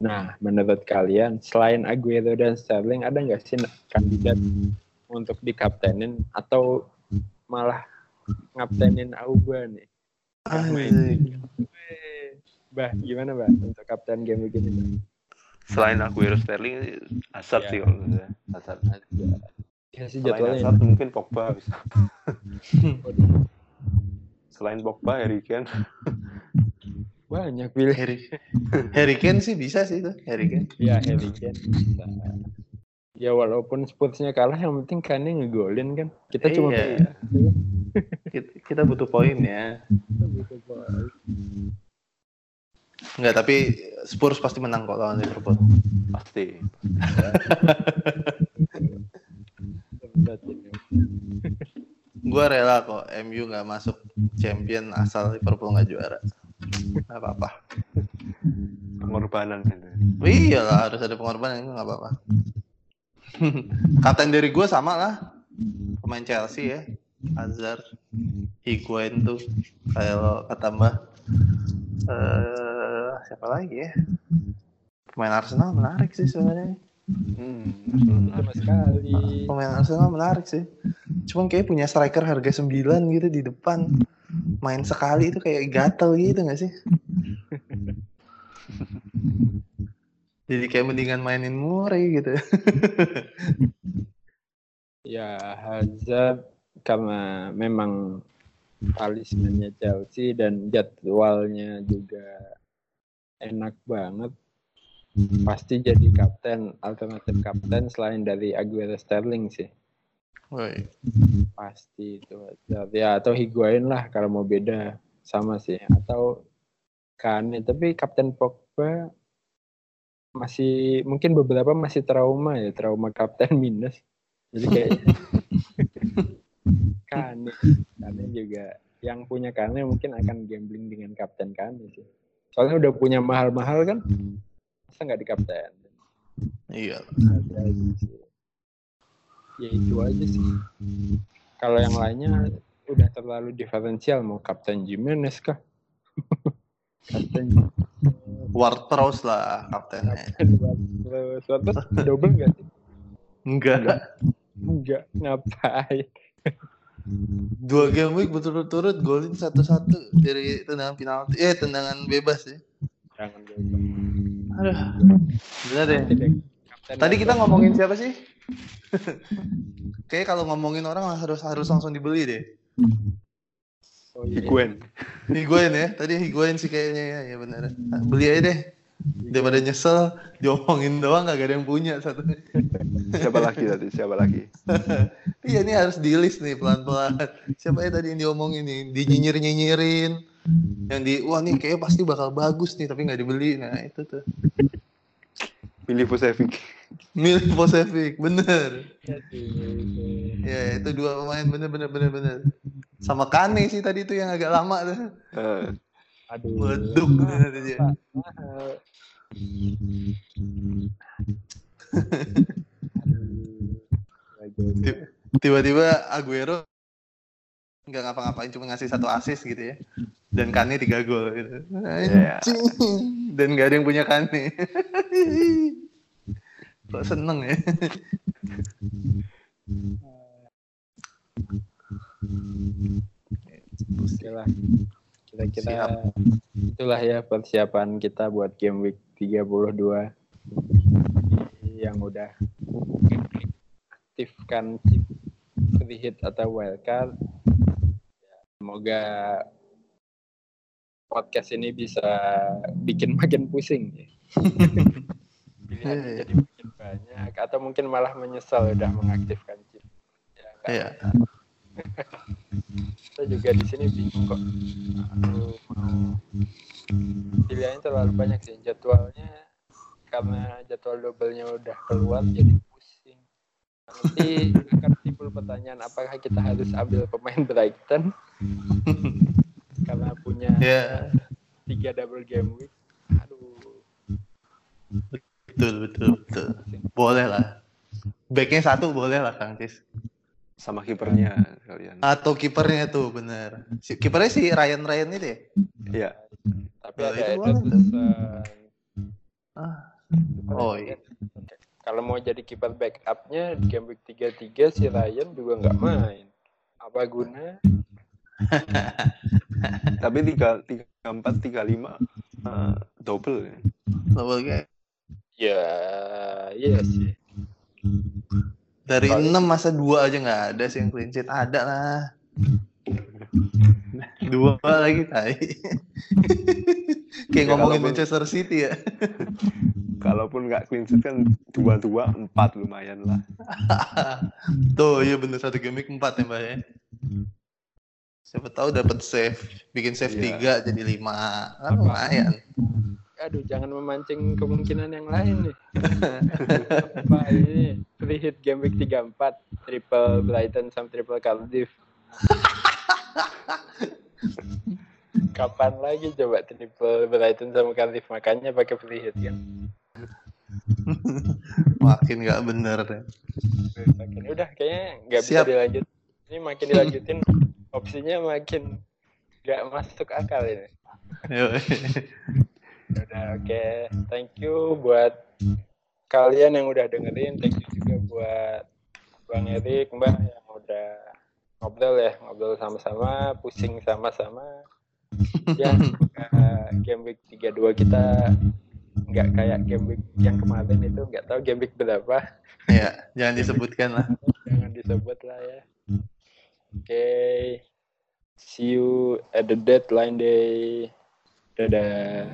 Nah, menurut kalian selain Aguero dan Sterling ada nggak sih kandidat untuk dikaptenin atau malah ngaptenin Auba nih? Bah, gimana Bah untuk kapten game begini? Bah? Selain Aguero Sterling, Hazard Ya. sih kalau menurut saya. Hazard. Ya sih Selain jadwalnya. Hazard mungkin Pogba bisa. Selain Pogba, Harry Kane. Banyak pilih. Harry Harry Kane sih bisa sih tuh, Harry Kane. Ya Harry Kane. bisa. Ya walaupun Spursnya kalah yang penting Kane ngegolin kan. Kita cuma Iya. Kita, kita butuh poin ya. Enggak, tapi Spurs pasti menang kok lawan Liverpool. Pasti. Gua rela kok MU nggak masuk champion asal Liverpool nggak juara. Nggak apa-apa. Pengorbanan gitu. Iya lah, harus ada pengorbanan nggak apa-apa. Kapten dari gue sama lah. Pemain Chelsea ya. Hazard, Higuain tuh. Kalau kata Mbah. Eh, siapa lagi ya? Pemain Arsenal menarik sih sebenarnya. Hmm. sekali. Pemain Arsenal menarik sih. Cuman kayak punya striker harga 9 gitu di depan. Main sekali itu kayak gatel gitu gak sih? Jadi kayak mendingan mainin Murray gitu. Ya Hazard karena memang talismannya Chelsea dan jadwalnya juga enak banget. Pasti jadi kapten, alternatif kapten selain dari Aguero Sterling sih. Woi. Pasti itu. Ya atau Higuain lah kalau mau beda sama sih atau Kane tapi Kapten Pogba masih mungkin beberapa masih trauma ya trauma kapten minus jadi kayak Kane Kane juga yang punya Kane mungkin akan gambling dengan kapten Kane sih soalnya udah punya mahal-mahal kan masa nggak di kapten Iya. Ada. Ya itu aja sih kalau yang lainnya udah terlalu diferensial mau kapten Jimenez kah kapten Ward Prowse lah kaptennya. terus double nggak sih Enggak. enggak ngapain Dua game week berturut-turut golin satu-satu dari tendangan penalti. Eh, tendangan bebas ya. jangan double Aduh. Bener deh. Kapten Tadi kita ngomongin siapa sih? Kayaknya kalau ngomongin orang harus harus langsung dibeli deh. oh, iya. Higuain. Higuain ya. Tadi Higuain sih kayaknya ya, ya bener. Beli aja deh. Daripada nyesel, diomongin doang gak ada yang punya satu. Siapa lagi tadi? Siapa lagi? Iya ini harus di list nih pelan-pelan. Siapa ya tadi yang diomongin nih? Dinyinyir-nyinyirin. Yang di, wah nih kayaknya pasti bakal bagus nih tapi nggak dibeli. Nah itu tuh. Pilih Vucevic. Milih Posevic, bener. Ya itu dua pemain bener bener bener bener. Sama Kane sih tadi tuh yang agak lama tuh. Eh, Aduh. Meleduk bener aja. Tiba-tiba Aguero nggak ngapa-ngapain cuma ngasih satu assist gitu ya. Dan Kane tiga gol gitu. Anjing. Dan gak ada yang punya Kane. Kok seneng ya? Oke lah. Kira-kira Siap. itulah ya persiapan kita buat game week 32 yang udah aktifkan chip free hit atau wildcard. Semoga podcast ini bisa bikin makin pusing ya. Pilihannya Iya. jadi makin banyak atau mungkin malah menyesal udah mengaktifkan chip. Ya, kan? Iya. Kita juga di sini bingung kok. Aduh, pilihannya terlalu banyak sih jadwalnya karena jadwal double-nya udah keluar jadi pusing. nanti akan timbul pertanyaan apakah kita harus ambil pemain Brighton karena punya Ya, tiga double game week. Aduh, betul betul betul. Boleh lah. Backnya satu boleh lah Kang Cis. sama kipernya kalian. Atau kipernya tuh bener. Si, kipernya si Ryan Ryan itu ya? Iya. tapi Nah, ada itu Ederson. Ah. Oh iya. Kalau mau jadi kiper backupnya di game week 33 si Ryan juga nggak main. Apa guna? Tapi tiga tiga empat tiga lima eh, double ya. Double game. Ya, iya sih. Dari Paling- 6 masa dua aja nggak ada sih yang clean sheet. Ada lah. Dua lagi tai. Kayak Ya, ngomongin kalaupun- Manchester City ya. Kalaupun nggak clean sheet kan dua dua empat lumayan lah. Tuh, iya bener satu week 4 ya, Mbak ya. Siapa tahu dapat save, bikin save Iya. 3 jadi 5. Kan lumayan. Aduh, jangan memancing kemungkinan yang lain nih. Apa ini? Free hit game week 34, triple Brighton sama triple Cardiff. Kapan lagi coba triple Brighton sama Cardiff makanya pakai free hit kan? Makin nggak bener deh. Makin udah kayaknya nggak bisa dilanjut. Ini makin dilanjutin opsinya makin nggak masuk akal ini. Udah oke, thank you buat kalian yang udah dengerin, thank you juga buat Bang Erik, Mbak yang udah ngobrol ya, ngobrol sama-sama, pusing sama-sama. Ya, game week 32 kita nggak kayak game week yang kemarin itu, nggak tahu game week berapa, ya, jangan disebutkan lah. jangan disebut lah ya. Oke, see you at the deadline day. Dadah.